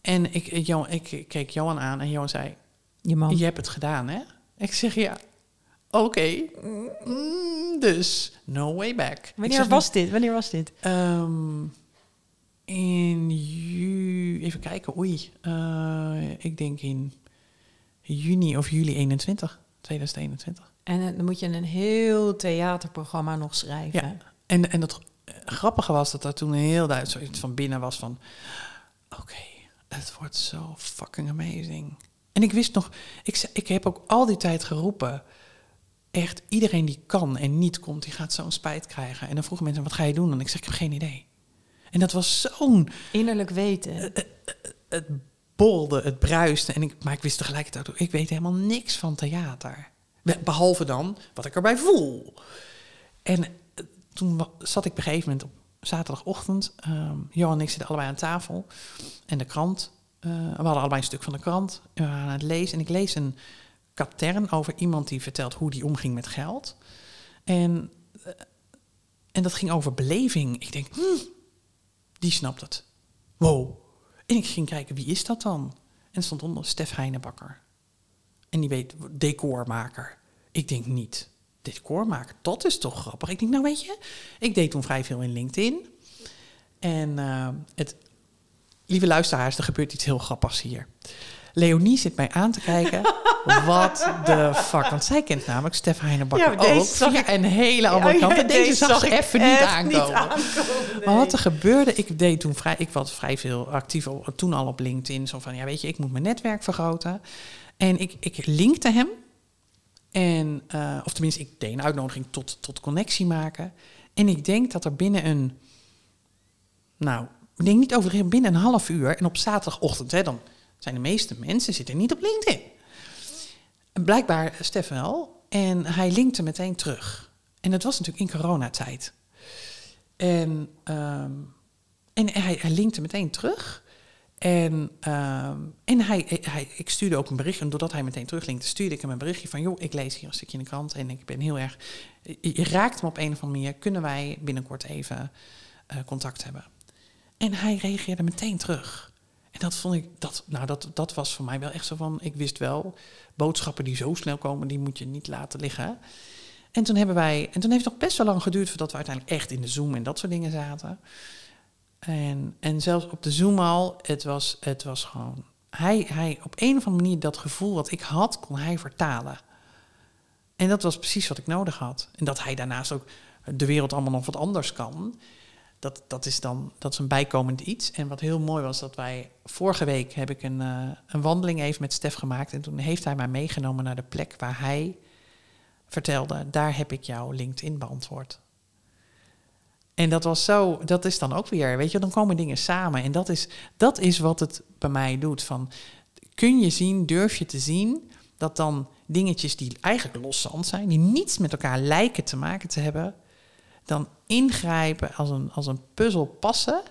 En ik, ik, ik keek Johan aan en Johan zei, Je man. je hebt het gedaan hè? Ik zeg ja, oké, Mm, dus no way back. Wanneer was dit? Wanneer was dit? Ehm, in ju even kijken, oei, eh, ik denk in juni of juli 21, 2021. En eh, dan moet je een heel theaterprogramma nog schrijven. Ja. En, en het eh, grappige was dat er toen een heel duidelijk zoiets van binnen was van... Oké, het wordt zo fucking amazing. En ik wist nog... Ik, ik heb ook al die tijd geroepen... Echt, iedereen die kan en niet komt, die gaat zo'n spijt krijgen. En dan vroegen mensen, wat ga je doen? En ik zeg, ik heb geen idee. En dat was zo'n... Innerlijk weten. Het bolde, het bruiste. En ik, maar ik wist tegelijkertijd ook, ik weet helemaal niks van theater. Be- Behalve dan wat ik erbij voel. En eh, toen zat ik op een gegeven moment op zaterdagochtend. ehm Johan en ik zitten allebei aan tafel. En de krant. eh, we hadden allebei een stuk van de krant. En we waren aan het lezen. En ik lees een katern over iemand die vertelt hoe die omging met geld. En, eh, en dat ging over beleving. Ik denk, hmm, die snapt het. Wow. En ik ging kijken, wie is dat dan? En stond onder Stef Heinebakker. En die weet, decormaker. Ik denk niet. Decormaker, dat is toch grappig. Ik denk, nou weet je, ik deed toen vrij veel in LinkedIn. En eh, het, lieve luisteraars, er gebeurt iets heel grappigs hier. Leonie zit mij aan te kijken. Wat de fuck. Want zij kent namelijk Stef Heinebakker Ja, deze ook. zag via ik- een hele andere Ja, kant. En deze, zag ik even niet aankomen. Maar wat er gebeurde, ik deed toen vrij, ik was vrij veel actief toen al op LinkedIn. Zo van, ja weet je, ik moet mijn netwerk vergroten. En ik, ik linkte hem. En, eh, of tenminste, ik deed een uitnodiging tot, tot connectie maken. En ik denk dat er binnen een, nou, ik denk niet over binnen een half uur. En op zaterdagochtend, hè, dan zijn de meeste mensen zitten niet op LinkedIn. Blijkbaar Stef wel. En hij linkte meteen terug. En dat was natuurlijk in coronatijd. En, ehm, en hij, hij linkte meteen terug. En, ehm, en hij, hij, ik stuurde ook een berichtje. En doordat hij meteen teruglinkte, stuurde ik hem een berichtje van... joh, ik lees hier een stukje in de krant en ik ben heel erg... Je, je raakt me op een of andere manier. Kunnen wij binnenkort even eh, contact hebben? En hij reageerde meteen terug. En dat vond ik, dat, nou, dat, dat was voor mij wel echt zo van... Ik wist wel, boodschappen die zo snel komen, die moet je niet laten liggen. En toen hebben wij, en toen heeft het nog best wel lang geduurd voordat we uiteindelijk echt in de Zoom en dat soort dingen zaten. En, en zelfs op de Zoom al, het was, het was gewoon. Hij, hij, op een of andere manier, dat gevoel wat ik had, kon hij vertalen. En dat was precies wat ik nodig had. En dat hij daarnaast ook de wereld allemaal nog wat anders kan. Dat, dat is dan dat is een bijkomend iets. En wat heel mooi was, dat wij vorige week heb ik een, eh, een wandeling even met Stef gemaakt. En toen heeft hij mij meegenomen naar de plek waar hij vertelde, daar heb ik jouw LinkedIn beantwoord. En dat was zo, dat is dan ook weer, weet je, dan komen dingen samen. En dat is, dat is wat het bij mij doet. Van, kun je zien, durf je te zien, dat dan dingetjes die eigenlijk loszand zijn, die niets met elkaar lijken te maken te hebben, dan ingrijpen als een, als een puzzel passen.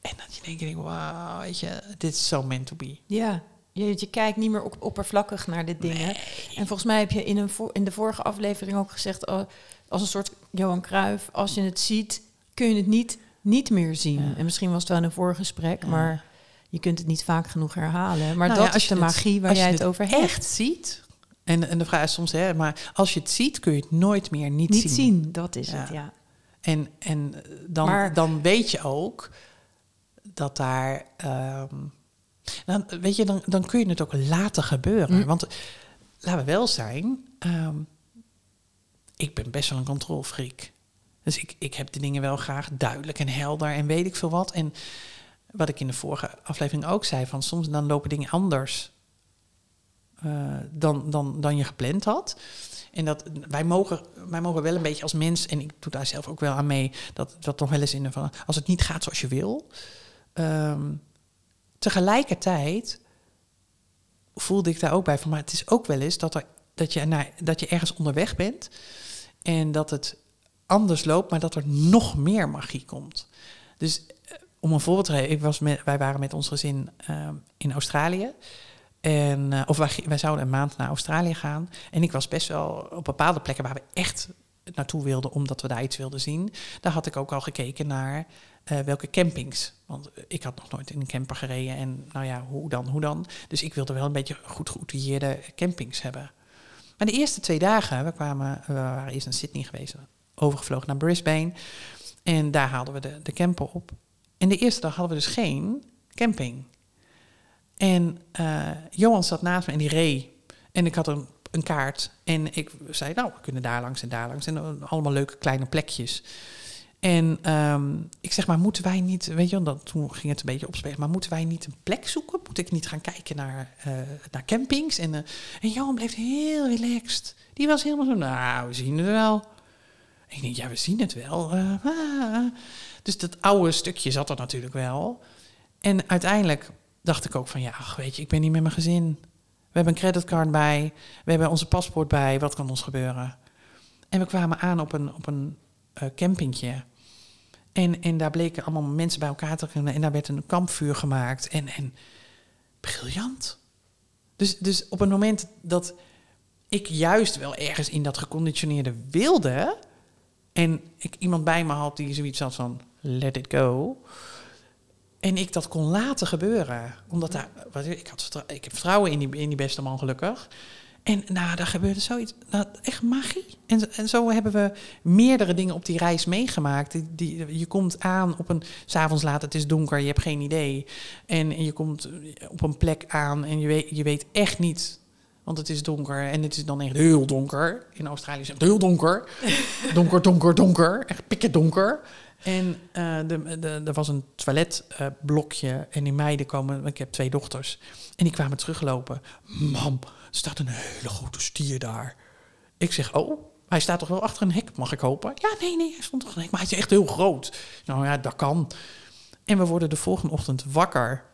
En dat je denkt, wauw, weet je, dit is so meant to be. Ja, je, je kijkt niet meer op, oppervlakkig naar dit dingen. En volgens mij heb je in, een in de vorige aflevering ook gezegd... oh, als een soort Johan Cruijff, als je het ziet, kun je het niet, niet meer zien. Ja. En misschien was het wel in een voorgesprek, Ja. maar je kunt het niet vaak genoeg herhalen. Maar Nou ja, dat is de het- magie waar jij het over hebt. echt ziet. En, en de vraag is soms, hè, maar als je het ziet, kun je het nooit meer niet, niet zien. zien. dat is het, ja. En, en dan, Maar- dan weet je ook dat daar. ehm, dan, weet je, dan, dan kun je het ook laten gebeuren. Mm. Want laten we wel zijn, ehm, ik ben best wel een controlfreak. Dus ik, ik heb de dingen wel graag duidelijk en helder en weet ik veel wat. En wat ik in de vorige aflevering ook zei, van soms dan lopen dingen anders eh, dan, dan, dan je gepland had. En dat wij mogen, wij mogen wel een beetje als mens, en ik doe daar zelf ook wel aan mee, dat dat nog wel eens in de van als het niet gaat zoals je wil. ehm, tegelijkertijd voelde ik daar ook bij van, maar het is ook wel eens dat, er, dat, je, dat je ergens onderweg bent en dat het anders loopt, maar dat er nog meer magie komt. Dus eh, om een voorbeeld te geven, ik was met, wij waren met ons gezin ehm, in Australië. En, eh, of wij, wij zouden een maand naar Australië gaan. En ik was best wel op bepaalde plekken waar we echt naartoe wilden, omdat we daar iets wilden zien. Daar had ik ook al gekeken naar eh, welke campings. Want ik had nog nooit in een camper gereden. En nou ja, hoe dan, hoe dan? Dus ik wilde wel een beetje goed geoutilleerde campings hebben. Maar de eerste twee dagen, we, kwamen, we waren eerst in Sydney geweest, overgevlogen naar Brisbane. En daar haalden we de, de camper op. En de eerste dag hadden we dus geen camping. En eh, Johan zat naast me en die reed. En ik had een, kaart. En ik zei, nou, we kunnen daar langs en daar langs. En dan allemaal leuke kleine plekjes. En ehm, ik zeg, maar moeten wij niet, weet je, dat, toen ging het een beetje opspelen, maar moeten wij niet een plek zoeken? Moet ik niet gaan kijken naar, eh, naar campings? En, eh, en Johan bleef heel relaxed. Die was helemaal zo, nou, we zien het wel. Ik denk, ja, we zien het wel. eh, ah. Dus dat oude stukje zat er natuurlijk wel. En uiteindelijk dacht ik ook van, ja, ach, weet je, ik ben niet met mijn gezin. We hebben een creditcard bij, we hebben onze paspoort bij, wat kan ons gebeuren? En we kwamen aan op een, op een eh, campingje. En, en daar bleken allemaal mensen bij elkaar te kunnen. En daar werd een kampvuur gemaakt. En, en briljant. Dus, dus op het moment dat ik juist wel ergens in dat geconditioneerde wilde... en ik iemand bij me had die zoiets had van... let it go... En ik dat kon laten gebeuren. Omdat daar, ik, had, heb vertrouwen in die, in die beste man, gelukkig. En nou, daar gebeurde zoiets. Nou, echt magie. En, en zo hebben we meerdere dingen op die reis meegemaakt. Die, je komt aan op een. S'avonds laat, het is donker, je hebt geen idee. En, je komt op een plek aan en je weet, je weet echt niet. Want het is donker en het is dan echt heel donker. In Australië is het heel donker. donker, donker, donker. Echt pikken donker. En eh, de, de, er was een toiletblokje en die meiden komen, ik heb twee dochters, en die kwamen teruglopen. Mam, er staat een hele grote stier daar. Ik zeg, oh, hij staat toch wel achter een hek, mag ik hopen? Ja, nee, nee, hij stond toch een hek, maar hij is echt heel groot. Nou ja, dat kan. En we worden de volgende ochtend wakker.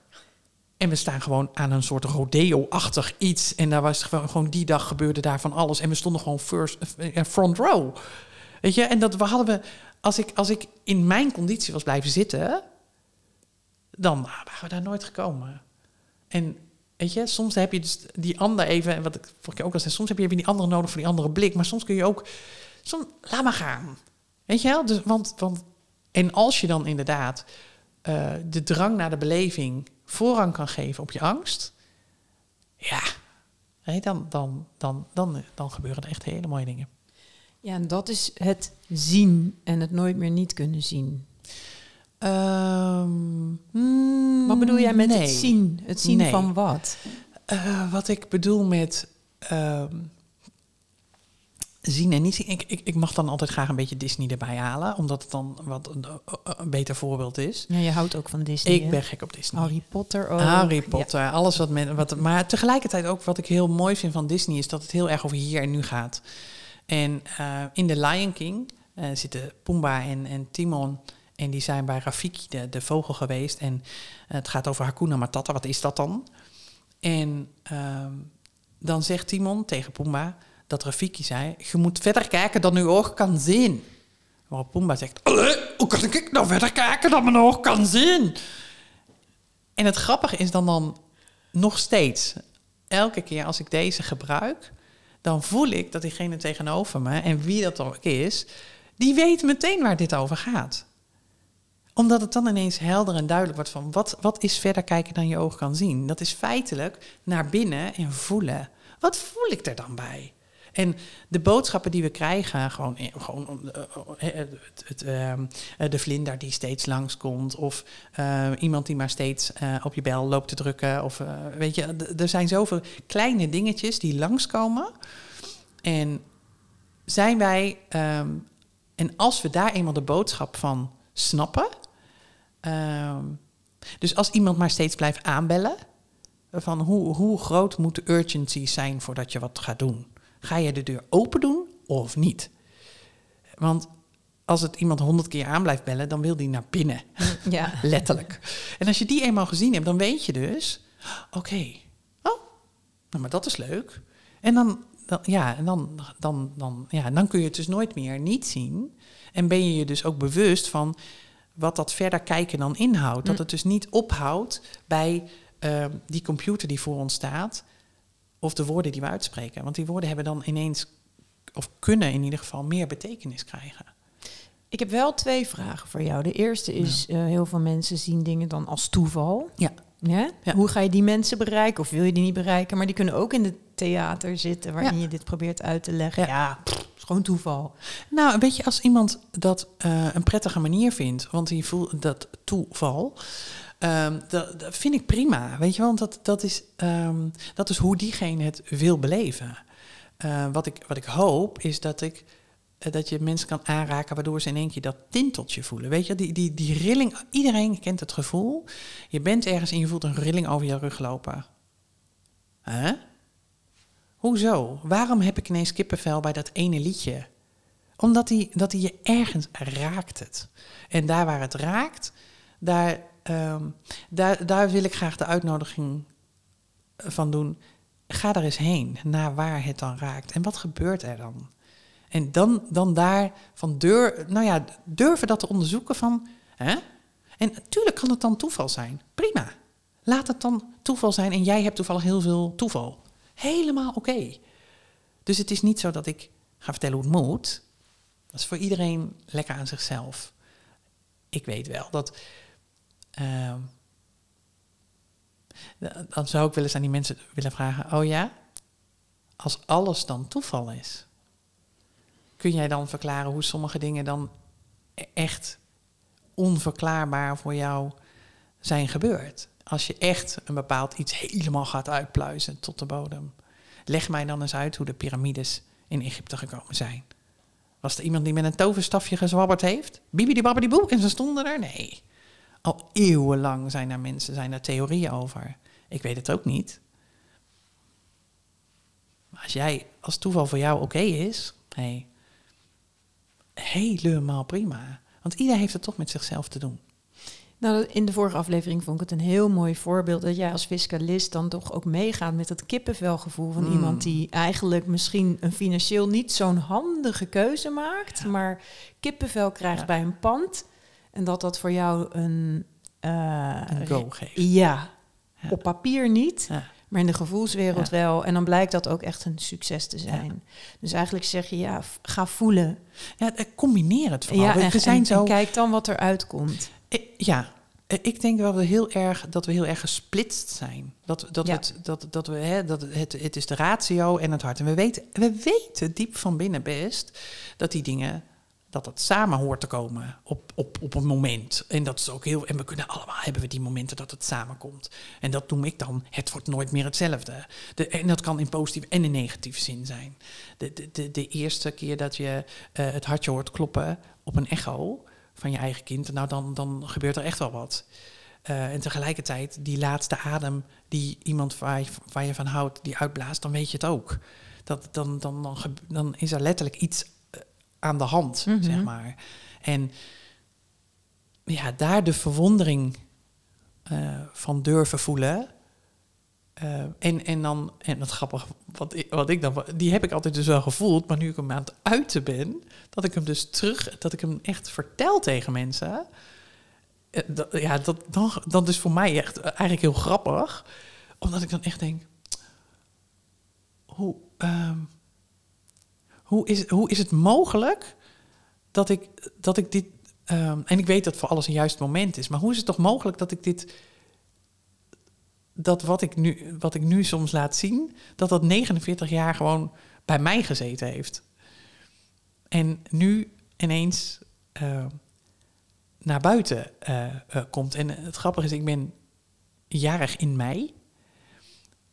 En we staan gewoon aan een soort rodeo-achtig iets. En daar was gewoon, gewoon die dag gebeurde daar van alles. En we stonden gewoon first, eh, front row. Weet je, en dat we hadden we. Als ik, als ik in mijn conditie was blijven zitten, dan waren we daar nooit gekomen. En weet je, soms heb je dus die ander even, wat ik vorige keer ook al zei, soms heb je even die andere nodig voor die andere blik, maar soms kun je ook, soms, laat maar gaan. Weet je wel? Dus, want, want, en als je dan inderdaad eh, de drang naar de beleving voorrang kan geven op je angst, ja, dan, dan, dan, dan, dan gebeuren er echt hele mooie dingen. Ja, en dat is het zien en het nooit meer niet kunnen zien. Ehm, mm, Wat bedoel jij met nee. het zien? Het zien Nee. van wat? Eh, wat ik bedoel met ehm, zien en niet zien. Ik, ik, ik mag dan altijd graag een beetje Disney erbij halen, omdat het dan wat een, een beter voorbeeld is. Ja, je houdt ook van Disney. Ik hè? ben gek op Disney. Harry Potter ook. Harry Potter, alles wat met. Wat, maar tegelijkertijd ook wat ik heel mooi vind van Disney is dat het heel erg over hier en nu gaat. En eh, in The Lion King eh, zitten Pumbaa en, en Timon. En die zijn bij Rafiki, de, de vogel, geweest. En eh, het gaat over Hakuna Matata. Wat is dat dan? En ehm, dan zegt Timon tegen Pumbaa dat Rafiki zei... Je moet verder kijken dan uw oog kan zien. Waarop Pumbaa zegt... "Allee, hoe kan ik nou verder kijken dan mijn oog kan zien? En het grappige is dan dan nog steeds... Elke keer als ik deze gebruik... dan voel ik dat diegene tegenover me... en wie dat ook is... die weet meteen waar dit over gaat omdat het dan ineens helder en duidelijk wordt van wat, wat is verder kijken dan je oog kan zien. Dat is feitelijk naar binnen en voelen. Wat voel ik er dan bij? En de boodschappen die we krijgen, gewoon, eh, gewoon eh, eh, het, het, ehm, de vlinder die steeds langskomt, of iemand die maar steeds op je bel loopt te drukken, of weet je, er zijn zoveel kleine dingetjes die langskomen. En zijn wij, ehm, en als we daar eenmaal de boodschap van snappen, ehm, dus als iemand maar steeds blijft aanbellen, van hoe, hoe groot moet de urgency zijn voordat je wat gaat doen? Ga je de deur open doen of niet? Want als het iemand honderd keer aan blijft bellen, dan wil die naar binnen. Ja. Letterlijk. En als je die eenmaal gezien hebt, dan weet je dus, oké, oh, nou maar dat is leuk. En dan, dan, ja, en dan, dan, dan, ja, dan kun je het dus nooit meer niet zien. En ben je je dus ook bewust van wat dat verder kijken dan inhoudt. Dat mm. het dus niet ophoudt bij Ehm, die computer die voor ons staat, of de woorden die we uitspreken. Want die woorden hebben dan ineens, of kunnen in ieder geval, meer betekenis krijgen. Ik heb wel twee vragen voor jou. De eerste is, uh, heel veel mensen zien dingen dan als toeval. Ja. ja. Hoe ga je die mensen bereiken? Of wil je die niet bereiken? Maar die kunnen ook in het theater zitten waarin je dit probeert uit te leggen. Ja, is gewoon toeval. Nou, weet je, als iemand dat uh, een prettige manier vindt, want die voelt dat toeval, Um, dat, dat, vind ik prima, weet je wel, want dat, dat, is, um, dat is hoe diegene het wil beleven. Uh, wat, ik, wat ik hoop is dat, ik, uh, dat je mensen kan aanraken waardoor ze in één keer dat tinteltje voelen. Weet je, die, die, die rilling, iedereen kent het gevoel. Je bent ergens en je voelt een rilling over je rug lopen. Huh? Hoezo? Waarom heb ik ineens kippenvel bij dat ene liedje? Omdat die, dat die je ergens raakt het. En daar waar het raakt, daar um, daar, daar wil ik graag de uitnodiging van doen. Ga er eens heen naar waar het dan raakt. En wat gebeurt er dan? En dan, dan daar van deur, nou ja, durven dat te onderzoeken van. Hè? En natuurlijk kan het dan toeval zijn. Prima. Laat het dan toeval zijn en jij hebt toevallig heel veel toeval. Helemaal oké. Dus het is niet zo dat ik ga vertellen hoe het moet. Dat is voor iedereen lekker aan zichzelf. Ik weet wel dat Ehm, dan zou ik wel eens aan die mensen willen vragen: Oh ja, als alles dan toeval is, kun jij dan verklaren hoe sommige dingen dan e-, echt onverklaarbaar voor jou zijn gebeurd? Als je echt een bepaald iets helemaal gaat uitpluizen tot de bodem. Leg mij dan eens uit hoe de piramides in Egypte gekomen zijn. Was er iemand die met een toverstafje gezwabberd heeft? Bibidi babbidi boe en ze stonden er? Nee. Al eeuwenlang zijn er mensen, zijn er theorieën over. Ik weet het ook niet. Maar als jij, als toeval voor jou oké is, hey, helemaal prima. Want iedereen heeft het toch met zichzelf te doen. Nou, in de vorige aflevering vond ik het een heel mooi voorbeeld dat jij als fiscalist dan toch ook meegaat met het kippenvelgevoel van mm. iemand die eigenlijk misschien een financieel niet zo'n handige keuze maakt, maar kippenvel krijgt bij een pand en dat dat voor jou een... Uh, een go geeft. Ja, op papier niet, maar in de gevoelswereld wel. En dan blijkt dat ook echt een succes te zijn. Dus eigenlijk zeg je, ja, ga voelen. Ja, combineer het vooral. Ja, en, zijn zo... kijk dan wat er uitkomt. Ja, ik denk wel heel erg, dat we heel erg gesplitst zijn. Dat, dat, het, dat, dat, we, hè, dat het, het is de ratio en het hart. En we weten, we weten diep van binnen best dat die dingen dat het samen hoort te komen op, op, op een moment. En dat is ook heel. En we kunnen allemaal hebben we die momenten dat het samenkomt. En dat noem ik dan. Het wordt nooit meer hetzelfde. De, en dat kan in positieve en in negatieve zin zijn. De, de, de, eerste keer dat je uh, het hartje hoort kloppen op een echo van je eigen kind, nou dan, dan gebeurt er echt wel wat. Uh, en tegelijkertijd, die laatste adem die iemand waar je, waar je van houdt, die uitblaast, dan weet je het ook. Dat, dan, dan, dan, dan is er letterlijk iets aan de hand, mhm. zeg maar. En ja, daar de verwondering uh, van durven voelen. Uh, en, en dan, en dat grappig, wat ik, wat ik dan, die heb ik altijd dus wel gevoeld, maar nu ik hem aan het uiten ben, dat ik hem dus terug, dat ik hem echt vertel tegen mensen. Uh, dat, ja, dat, dan, dat is voor mij echt eigenlijk heel grappig, omdat ik dan echt denk, hoe, uh, hoe is, hoe is het mogelijk dat ik, dat ik dit. Um, en ik weet dat voor alles een juist moment is, maar hoe is het toch mogelijk dat ik dit. Dat wat ik nu, wat ik nu soms laat zien, dat dat 49 jaar gewoon bij mij gezeten heeft. En nu ineens uh, naar buiten uh, komt. En het grappige is, ik ben jarig in mei.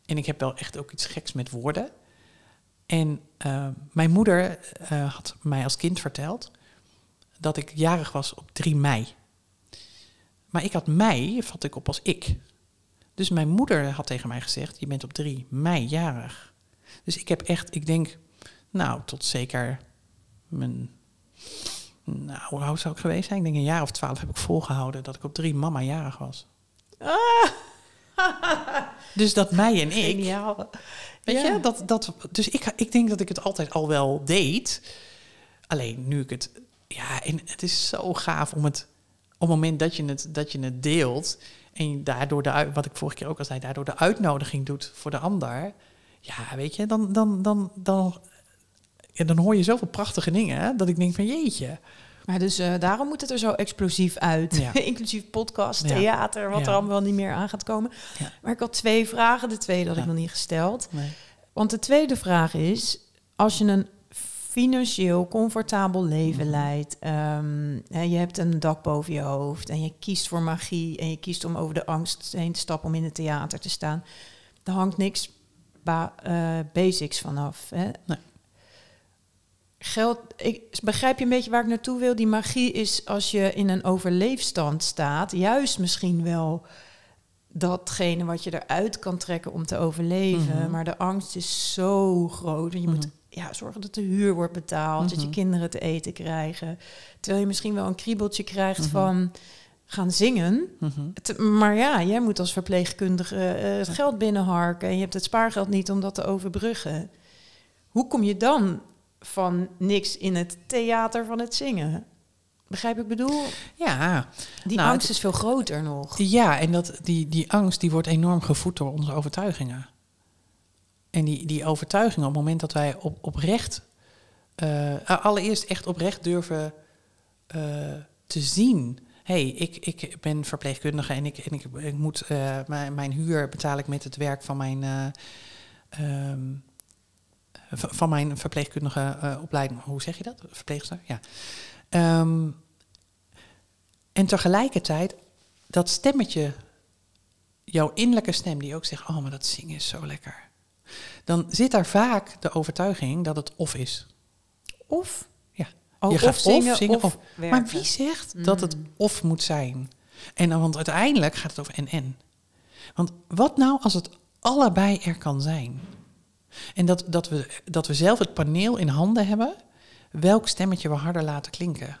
En ik heb wel echt ook iets geks met woorden. En mijn moeder had mij als kind verteld dat ik jarig was op 3 mei. Maar ik had mei, vat ik op als ik. Dus mijn moeder had tegen mij gezegd: Je bent op 3 mei jarig. Dus ik heb echt, ik denk, nou, tot zeker mijn. Nou, hoe oud zou ik geweest zijn? Ik denk een jaar of twaalf heb ik volgehouden dat ik op 3 mama jarig was. Ah. Dus dat mij en ik. Geniaal. Weet je, dat, dat, dus ik, ik denk dat ik het altijd al wel deed. Alleen nu ik het. Ja, en het is zo gaaf om het. Op het moment dat je het, dat je het deelt. En daardoor de, wat ik vorige keer ook al zei, daardoor de uitnodiging doet voor de ander. Ja, weet je, dan, dan, dan, dan, ja, dan hoor je zoveel prachtige dingen hè, dat ik denk van jeetje. Maar dus uh, daarom moet het er zo explosief uit. Ja. Inclusief podcast, theater, wat er allemaal wel niet meer aan gaat komen. Maar ik had twee vragen. De tweede had ik nog niet gesteld. Nee. Want de tweede vraag is: als je een financieel comfortabel leven mhm. leidt. Um, je hebt een dak boven je hoofd en je kiest voor magie en je kiest om over de angst heen te stappen om in het theater te staan. Daar hangt niks ba uh, basics vanaf. Hè? Nee. Geld, ik begrijp je een beetje waar ik naartoe wil. Die magie is als je in een overleefstand staat, juist misschien wel datgene wat je eruit kan trekken om te overleven. Mhm. Maar de angst is zo groot. En je moet mhm ja, zorgen dat de huur wordt betaald, dat je mhm. kinderen te eten krijgen. Terwijl je misschien wel een kriebeltje krijgt van gaan zingen. Maar ja, jij moet als verpleegkundige uh, het geld binnenharken en je hebt het spaargeld niet om dat te overbruggen. Hoe kom je dan van niks in het theater van het zingen? Begrijp ik bedoel? Ja. Die nou, angst is veel groter nog. Ja, en dat, die, die angst die wordt enorm gevoed door onze overtuigingen. En die, die overtuiging, op het moment dat wij op, oprecht, uh, allereerst echt oprecht durven uh, te zien. hey, ik, ik ben verpleegkundige en ik, en ik, ik moet uh, mijn, mijn huur betaal ik met het werk van mijn, um, van mijn verpleegkundige opleiding. Hoe zeg je dat? Verpleegster? Ja. Um, en tegelijkertijd dat stemmetje, jouw innerlijke stem, die ook zegt: Oh, maar dat zingen is zo lekker dan zit daar vaak de overtuiging dat het of is. Of? Ja. Oh, je gaat of zingen, of, Maar wie zegt dat het mm. of moet zijn? En dan, want uiteindelijk gaat het over en-en. Want wat nou als het allebei er kan zijn? En dat, dat, we, dat we zelf het paneel in handen hebben, welk stemmetje we harder laten klinken.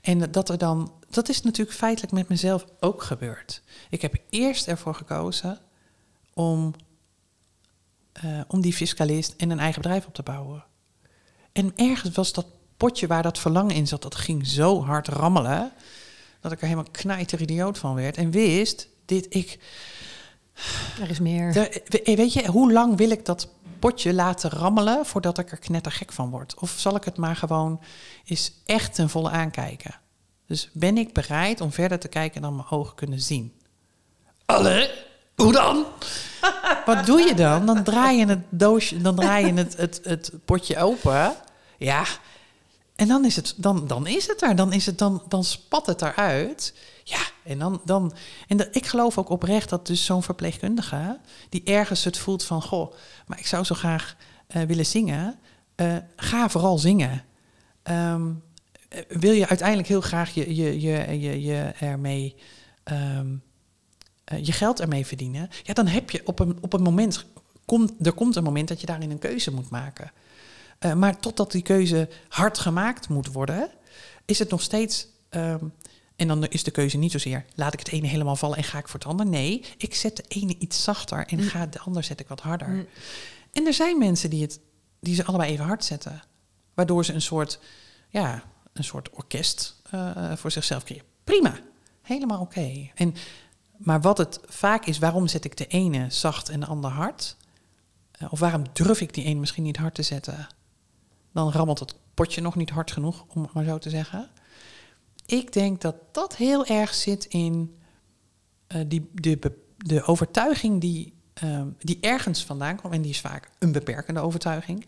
En dat er dan, dat is natuurlijk feitelijk met mezelf ook gebeurd. Ik heb eerst ervoor gekozen om uh, om die fiscalist en een eigen bedrijf op te bouwen. En ergens was dat potje waar dat verlangen in zat, dat ging zo hard rammelen, dat ik er helemaal knijter idioot van werd. En wist, dit ik... Er is meer. weet je, hoe lang wil ik dat potje laten rammelen voordat ik er knettergek van word? Of zal ik het maar gewoon eens echt ten volle aankijken? Dus ben ik bereid om verder te kijken dan mijn ogen kunnen zien? Alle? Hoe dan? Wat doe je dan? Dan draai je het doosje, dan draai je het, het, het potje open. Ja. En dan is het, dan, dan is het er. Dan, is het, dan, dan spat het eruit. Ja, en dan. dan en ik geloof ook oprecht dat dus zo'n verpleegkundige. die ergens het voelt van. Goh, maar ik zou zo graag uh, willen zingen. Uh, ga vooral zingen. Um, wil je uiteindelijk heel graag je, je, je, je, je ermee. Um, je geld ermee verdienen, ja, dan heb je op een, op een moment, komt, er komt een moment dat je daarin een keuze moet maken. Uh, maar totdat die keuze hard gemaakt moet worden, is het nog steeds. Um, en dan is de keuze niet zozeer, laat ik het ene helemaal vallen en ga ik voor het ander. Nee, ik zet de ene iets zachter en mm. ga de ander zet ik wat harder. Mm. En er zijn mensen die, het, die ze allebei even hard zetten. Waardoor ze een soort, ja, een soort orkest uh, voor zichzelf creëren. Prima, helemaal oké. En maar wat het vaak is, waarom zet ik de ene zacht en de ander hard? Eh, of waarom durf ik die ene misschien niet hard te zetten? Dan rammelt het potje nog niet hard genoeg, om het maar zo te zeggen. Ik denk dat dat heel erg zit in uh, die, de, de overtuiging die ehm, die ergens vandaan kwam, en die is vaak een beperkende overtuiging,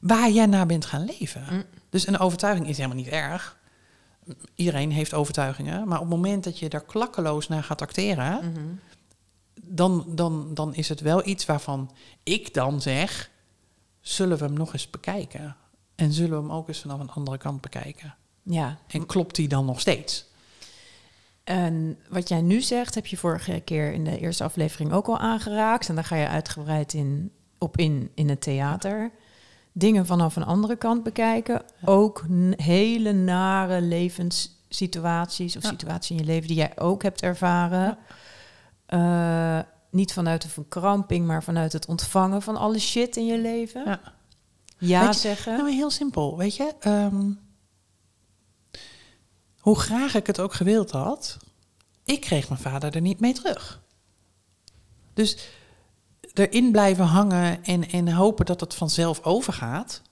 waar jij naar bent gaan leven. Mm. Dus een overtuiging is helemaal niet erg. Iedereen heeft overtuigingen, maar op het moment dat je daar klakkeloos naar gaat acteren, Mhm. dan, dan, dan is het wel iets waarvan ik dan zeg: zullen we hem nog eens bekijken? En zullen we hem ook eens vanaf een andere kant bekijken? Ja, En klopt die dan nog steeds? En wat jij nu zegt, heb je vorige keer in de eerste aflevering ook al aangeraakt. En daar ga je uitgebreid in, op in in het theater. Dingen vanaf een andere kant bekijken. Ook hele nare levenssituaties of Ja. situaties in je leven die jij ook hebt ervaren. Eh, niet vanuit een verkramping, maar vanuit het ontvangen van alle shit in je leven. Ja. Zeggen. Nou, heel simpel, weet je. ehm, hoe graag ik het ook gewild had, ik kreeg mijn vader er niet mee terug. Dus erin blijven hangen en, en hopen dat het vanzelf overgaat.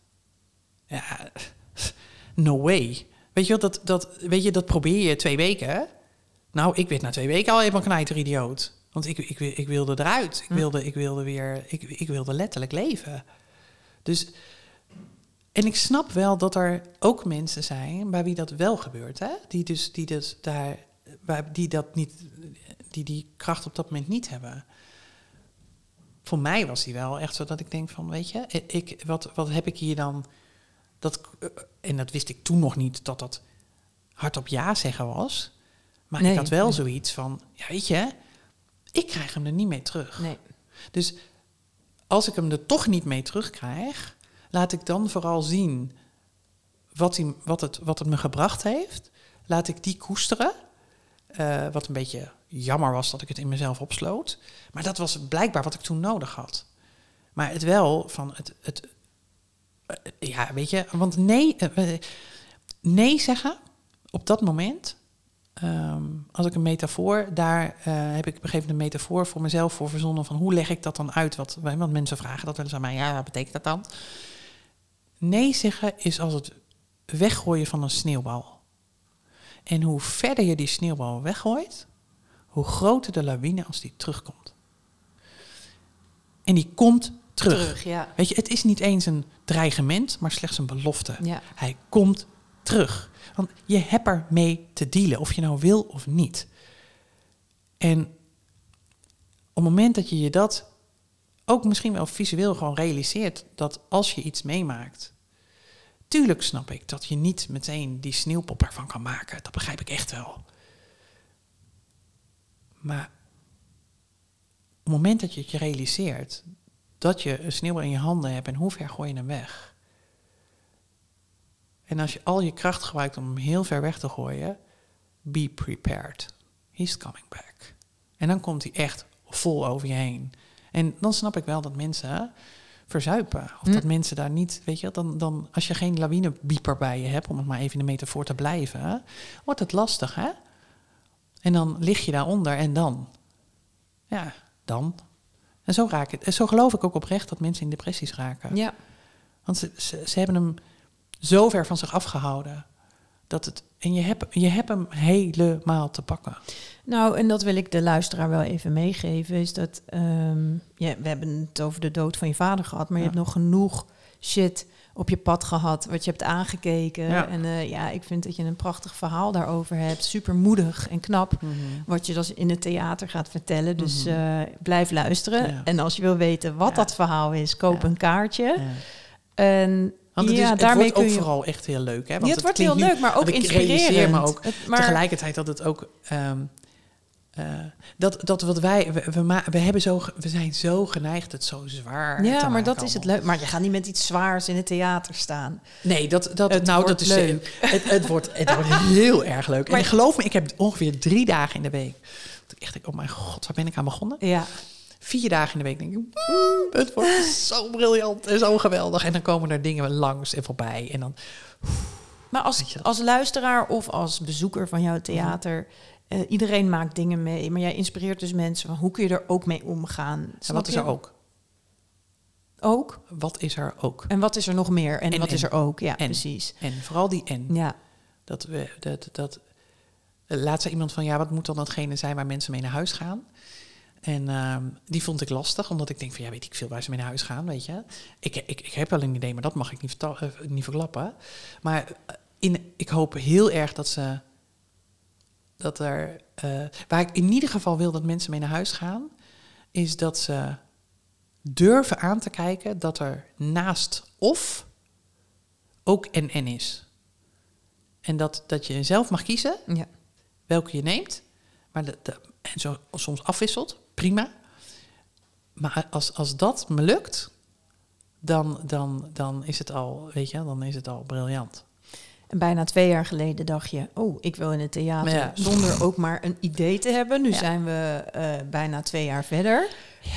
Ja, no way. Weet je, dat, dat, weet je, dat probeer je twee weken. Nou, ik werd na twee weken al helemaal knijter idioot. Want ik, ik, ik wilde eruit. Ik Hm. wilde, ik wilde weer, ik, ik wilde letterlijk leven. Dus, en ik snap wel dat er ook mensen zijn bij wie dat wel gebeurt. Hè? Die dus, die dus daar, waar- die dat niet, die die kracht op dat moment niet hebben. Voor mij was die wel echt zo dat ik denk van, weet je, ik, wat, wat heb ik hier dan... Dat, en dat wist ik toen nog niet, dat dat hardop ja zeggen was. Maar Nee, ik had wel nee. zoiets van, ja, weet je, ik krijg hem er niet mee terug. Nee. Dus als ik hem er toch niet mee terugkrijg, laat ik dan vooral zien wat, wat, het, wat het me gebracht heeft. Laat ik die koesteren. Eh, wat een beetje jammer was dat ik het in mezelf opsloot. Maar dat was blijkbaar wat ik toen nodig had. Maar het wel van het. het eh, ja, weet je, want nee, eh, nee zeggen op dat moment. ehm, als ik een metafoor, daar heb ik op een gegeven moment een metafoor voor mezelf voor verzonnen van hoe leg ik dat dan uit? Wat, want mensen vragen dat wel eens aan mij, ja, wat betekent dat dan? Nee zeggen is als het weggooien van een sneeuwbal. En hoe verder je die sneeuwbal weggooit, hoe groter de lawine als die terugkomt. En die komt terug. ja. Weet je, het is niet eens een dreigement, maar slechts een belofte. Ja. Hij komt terug. Want je hebt er mee te dealen, of je nou wil of niet. En op het moment dat je je dat ook misschien wel visueel gewoon realiseert, dat als je iets meemaakt, tuurlijk snap ik dat je niet meteen die sneeuwpop ervan kan maken. Dat begrijp ik echt wel. Maar op het moment dat je het je realiseert dat je een sneeuwbal in je handen hebt en hoe ver gooi je hem weg? En als je al je kracht gebruikt om hem heel ver weg te gooien, be prepared. He's coming back. En dan komt hij echt vol over je heen. En dan snap ik wel dat mensen verzuipen. Of Hm. dat mensen daar niet, weet je, dan, dan als je geen lawinebieper bij je hebt, om het maar even in de metafoor te blijven, wordt het lastig, hè? En dan lig je daaronder en dan? Ja, dan. En zo, raak ik, en zo geloof ik ook oprecht dat mensen in depressies raken. Ja. Want ze, ze, ze hebben hem zo ver van zich afgehouden. Dat het, en je hebt, je hebt hem helemaal te pakken. Nou, en dat wil ik de luisteraar wel even meegeven, is dat ehm, ja, we hebben het over de dood van je vader gehad, maar je hebt nog genoeg shit op je pad gehad, wat je hebt aangekeken. Ja. En eh, ja, ik vind dat je een prachtig verhaal daarover hebt. Super moedig en knap. Wat je dus in het theater gaat vertellen. Dus Mhm. eh, blijf luisteren. Ja. En als je wil weten wat Ja. dat verhaal is, koop een kaartje. En Want het, ja, is, het daarmee wordt kun ook je. vooral echt heel leuk. Hè? Want het wordt heel leuk, maar ook inspirerend. me ook Het- maar, tegelijkertijd dat het ook... ehm, eh, dat, dat wat wij... We, we, we, hebben zo, we zijn zo geneigd het zo zwaar te ja, maar dat is het leuk. Maar je gaat niet met iets zwaars in het theater staan. Nee, dat, dat, Het nou, wordt dat is leuk. Het, het, wordt, het wordt heel erg leuk. Maar- en geloof me, ik heb ongeveer drie dagen in de week. Dat ik echt denk, oh mijn god, waar ben ik aan begonnen? Ja, Vier dagen in de week denk ik, "Mm, het wordt zo briljant en zo geweldig. En dan komen er dingen langs en voorbij. En dan, Maar als, als luisteraar of als bezoeker van jouw theater, eh, iedereen maakt dingen mee, maar jij inspireert dus mensen van hoe kun je er ook mee omgaan? en wat is er ook? Ook? Wat is er ook? En wat is er nog meer? En, En- wat is er ook? Ja, En. precies. En vooral die en. Ja, Dat we, dat, dat, laatst zei iemand van, ja, wat moet dan datgene zijn waar mensen mee naar huis gaan? En ehm, die vond ik lastig, omdat ik denk van ja, weet ik veel waar ze mee naar huis gaan, weet je. Ik, ik, ik heb wel een idee, maar dat mag ik niet, eh, niet verklappen. Maar eh, in, ik hoop heel erg dat ze, dat er, eh, waar ik in ieder geval wil dat mensen mee naar huis gaan, is dat ze durven aan te kijken dat er naast of ook en en is. En dat, dat je zelf mag kiezen Ja. welke je neemt. Maar de, de- en zo soms afwisselt, prima. Maar als, als dat me lukt, dan, dan, dan is het al, weet je, dan is het al briljant. En bijna twee jaar geleden dacht je, oh, ik wil in het theater. Ja. Zonder ook maar een idee te hebben. Nu Ja. zijn we eh, bijna twee jaar verder.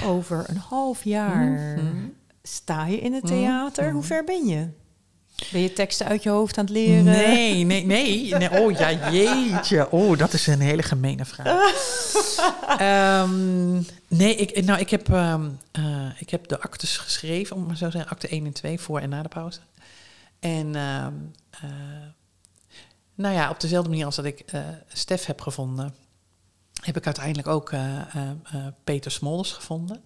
Over een half jaar Mhm. sta je in het Mhm. theater. Hoe Mhm. ver ben je? Ben je teksten uit je hoofd aan het leren? Nee, nee, nee, nee. Oh ja, jeetje. Oh, dat is een hele gemene vraag. Ehm, nee, ik, nou, ik, heb, ehm, eh, ik heb de actes geschreven, om maar zo te zeggen. Acte 1 en 2, voor en na de pauze. En ehm, eh, nou ja, op dezelfde manier als dat ik eh Stef heb gevonden... heb ik uiteindelijk ook eh, Peter Smolders gevonden.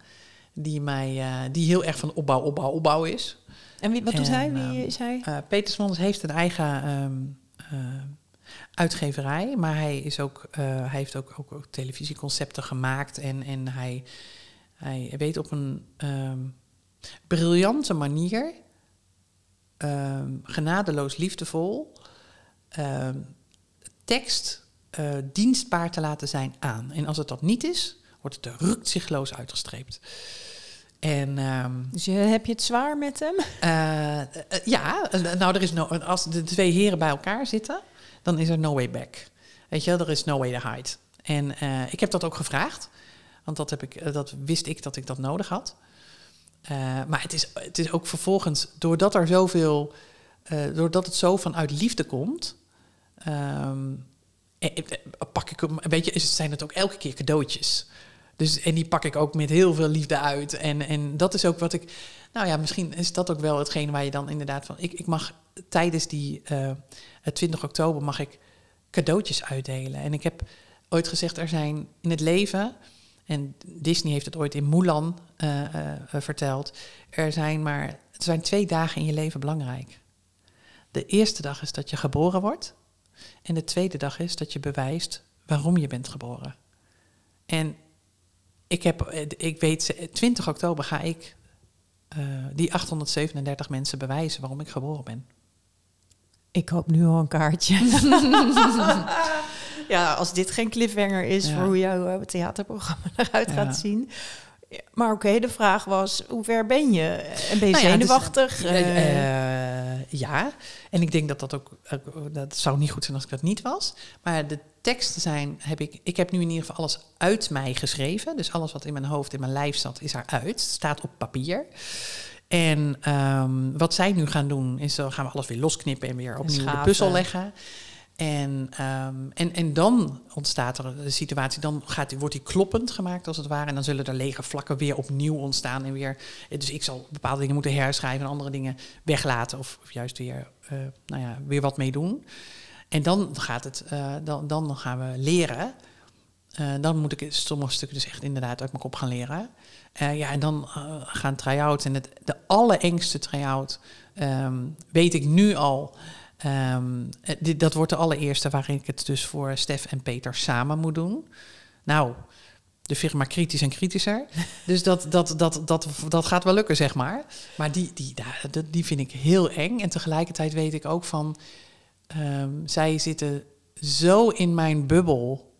Die, mij, die heel erg van opbouw, opbouw, opbouw is. En wie, wat doet En, hij? Wie ehm, is hij? Peter Smonders heeft een eigen ehm, eh, uitgeverij, maar hij, is ook, hij heeft ook, ook, ook televisieconcepten gemaakt en, en hij, hij weet op een briljante manier, ehm, genadeloos liefdevol, ehm, tekst eh, dienstbaar te laten zijn aan. En als het dat niet is, wordt het er uitgestreept. En ehm, Dus je, heb je het zwaar met hem? eh, eh, ja, nou, er is no, als de twee heren bij elkaar zitten, dan is er no way back. Weet je, wel, er is no way to hide. En ik heb dat ook gevraagd, want dat, heb ik, dat wist ik dat ik dat nodig had. Eh, maar het is, het is ook vervolgens, doordat er zoveel, eh, doordat het zo vanuit liefde komt, ehm, eh, eh, pak ik hem, zijn het ook elke keer cadeautjes. Dus, en die pak ik ook met heel veel liefde uit. En, en dat is ook wat ik. Nou ja, misschien is dat ook wel hetgene waar je dan inderdaad van. Ik, ik mag tijdens die eh, 20 oktober mag ik cadeautjes uitdelen. En ik heb ooit gezegd, er zijn in het leven. En Disney heeft het ooit in Mulan eh, eh, verteld. Er zijn maar er zijn twee dagen in je leven belangrijk. De eerste dag is dat je geboren wordt. En de tweede dag is dat je bewijst waarom je bent geboren. En ik, heb, eh, ik weet, eh, 20 oktober ga ik eh, die 837 mensen bewijzen waarom ik geboren ben. Ik hoop nu al een kaartje. ja, als dit geen cliffhanger is voor hoe jouw eh, theaterprogramma eruit gaat zien. Maar oké, de vraag was, hoe ver ben je? En ben je Nou ja, dus- zenuwachtig? Eh, Eh, ja, en ik denk dat dat ook, ook- dat zou niet goed zijn als ik dat niet was. Maar de teksten zijn, heb ik, ik heb nu in ieder geval alles uit mij geschreven. Dus alles wat in mijn hoofd, in mijn lijf zat, is eruit. staat op papier. En ehm, wat zij nu gaan doen, is dan gaan we alles weer losknippen en weer opnieuw de puzzel leggen. En, ehm, en, en dan ontstaat er een situatie, dan gaat, wordt die kloppend gemaakt als het ware. En dan zullen er lege vlakken weer opnieuw ontstaan. En weer, dus ik zal bepaalde dingen moeten herschrijven en andere dingen weglaten. Of, of juist weer, eh, nou ja, weer wat mee doen. En dan, gaat het, eh, dan, dan gaan we leren. Eh, dan moet ik sommige stukken dus echt inderdaad uit mijn kop gaan leren. Eh, ja, en dan eh, gaan try-outs. En het, de allerengste try-out ehm, weet ik nu al. Ehm, eh, dit, dat wordt de allereerste waarin ik het dus voor Stef en Peter samen moet doen. Nou, de firma kritisch en kritischer. Dus dat, dat, dat, dat, dat gaat wel lukken, zeg maar. Maar die, die, die vind ik heel eng. En tegelijkertijd weet ik ook van... ehm, zij zitten zo in mijn bubbel...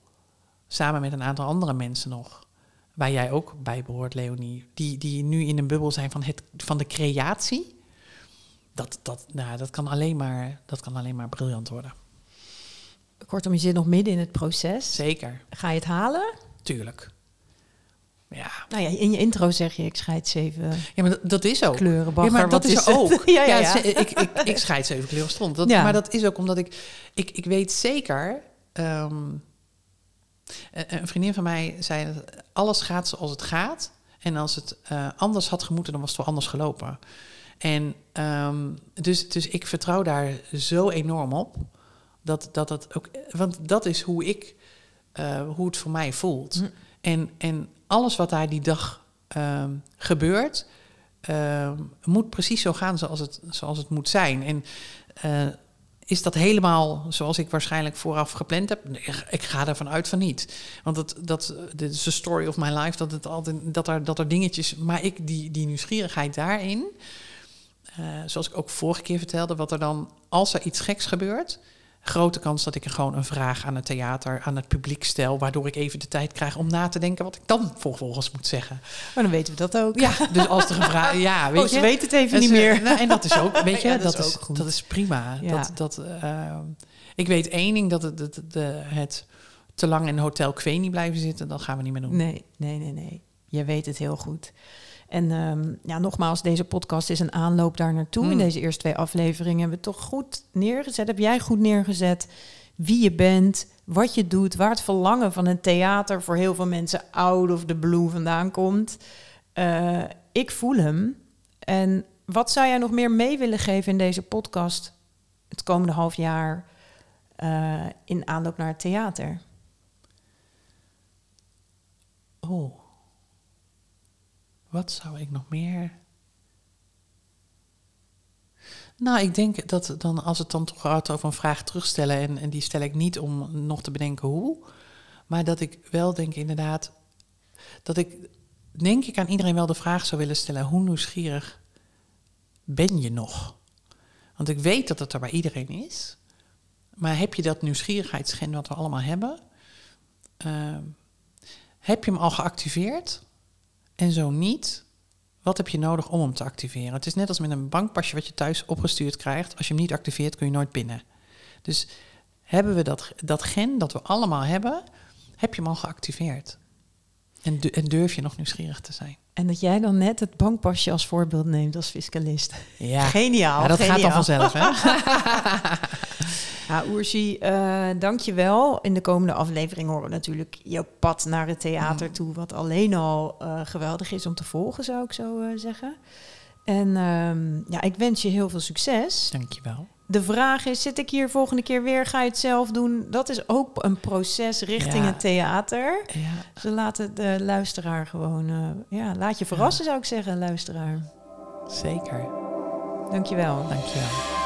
samen met een aantal andere mensen nog... waar jij ook bij behoort, Leonie... die, die nu in een bubbel zijn van, het, van de creatie... Dat, dat, nou, dat, kan alleen maar, dat kan alleen maar briljant worden. kortom, je zit nog midden in het proces. Zeker, Ga je het halen? tuurlijk. Ja, Nou ja, in je intro zeg je, ik scheid zeven ja maar dat, dat is ook. kleuren. Ja, maar dat is ook. ja, ja, ja. ik, ik, ik scheid zeven kleuren stond. Dat, Ja. Maar dat is ook omdat ik... Ik, ik weet zeker... ehm, een een vriendin van mij zei... dat alles gaat zoals het gaat. En als het eh, anders had gemoeten, dan was het wel anders gelopen. En ehm, dus, dus ik vertrouw daar zo enorm op. Dat, dat het ook... Want dat is hoe ik... eh, hoe het voor mij voelt. Hm. En, en alles wat daar die dag ehm, gebeurt, ehm, moet precies zo gaan zoals het, zoals het moet zijn. En eh, is dat helemaal zoals ik waarschijnlijk vooraf gepland heb? Nee, ik ga ervan uit van niet. Want dat, dat dit is de story of my life, dat, het altijd, dat, er, dat er dingetjes... Maar ik, die, die nieuwsgierigheid daarin... eh, zoals ik ook vorige keer vertelde, wat er dan, als er iets geks gebeurt, grote kans dat ik er gewoon een vraag aan het theater, aan het publiek stel, waardoor ik even de tijd krijg om na te denken wat ik dan vervolgens moet zeggen. Maar dan weten we dat ook. Ja, dus als er een vraag, ja, weet Oh, je, ze weet het even en niet meer. nou, en dat is ook, weet je, Ja, dat, dat is is ook goed. dat is prima. Ja. Dat, dat, eh, ik weet één ding dat het, het, de, het te lang in Hotel Queenie blijven zitten, dat gaan we niet meer doen. Nee, nee, nee, nee. Je weet het heel goed. En ehm, ja, nogmaals, deze podcast is een aanloop daar naartoe. In Hmm. deze eerste twee afleveringen hebben we toch goed neergezet. Heb jij goed neergezet wie je bent, wat je doet, waar het verlangen van een theater voor heel veel mensen out of the blue vandaan komt. Eh, ik voel hem. En wat zou jij nog meer mee willen geven in deze podcast het komende half jaar eh, in aanloop naar het theater? Oh. Wat zou ik nog meer. Nou, ik denk dat dan, als het dan toch gaat over een vraag terugstellen, en, en die stel ik niet om nog te bedenken hoe, maar dat ik wel denk inderdaad, dat ik denk ik aan iedereen wel de vraag zou willen stellen, hoe nieuwsgierig ben je nog? Want ik weet dat het er bij iedereen is, maar heb je dat nieuwsgierigheidsgen wat we allemaal hebben? Ehm, heb je hem al geactiveerd? En zo niet, wat heb je nodig om hem te activeren? Het is net als met een bankpasje wat je thuis opgestuurd krijgt. Als je hem niet activeert, kun je nooit pinnen. Dus hebben we dat, dat gen dat we allemaal hebben, heb je hem al geactiveerd? En, en durf je nog nieuwsgierig te zijn? En dat jij dan net het bankpasje als voorbeeld neemt als fiscalist. Ja, Geniaal. ja dat gaat dan vanzelf, hè? Ja, Oersi, eh dank je wel. In de komende aflevering horen we natuurlijk jouw pad naar het theater toe. Wat alleen al eh, geweldig is om te volgen, zou ik zo eh, zeggen. En ehm, ja, ik wens je heel veel succes. Dankjewel. De vraag is, zit ik hier volgende keer weer? Ga je het zelf doen? Dat is ook een proces richting Ja. het theater. Ja, Ze laten de luisteraar gewoon... ja, laat je verrassen, zou ik zeggen, luisteraar. zeker. Dank je wel. Dankjewel.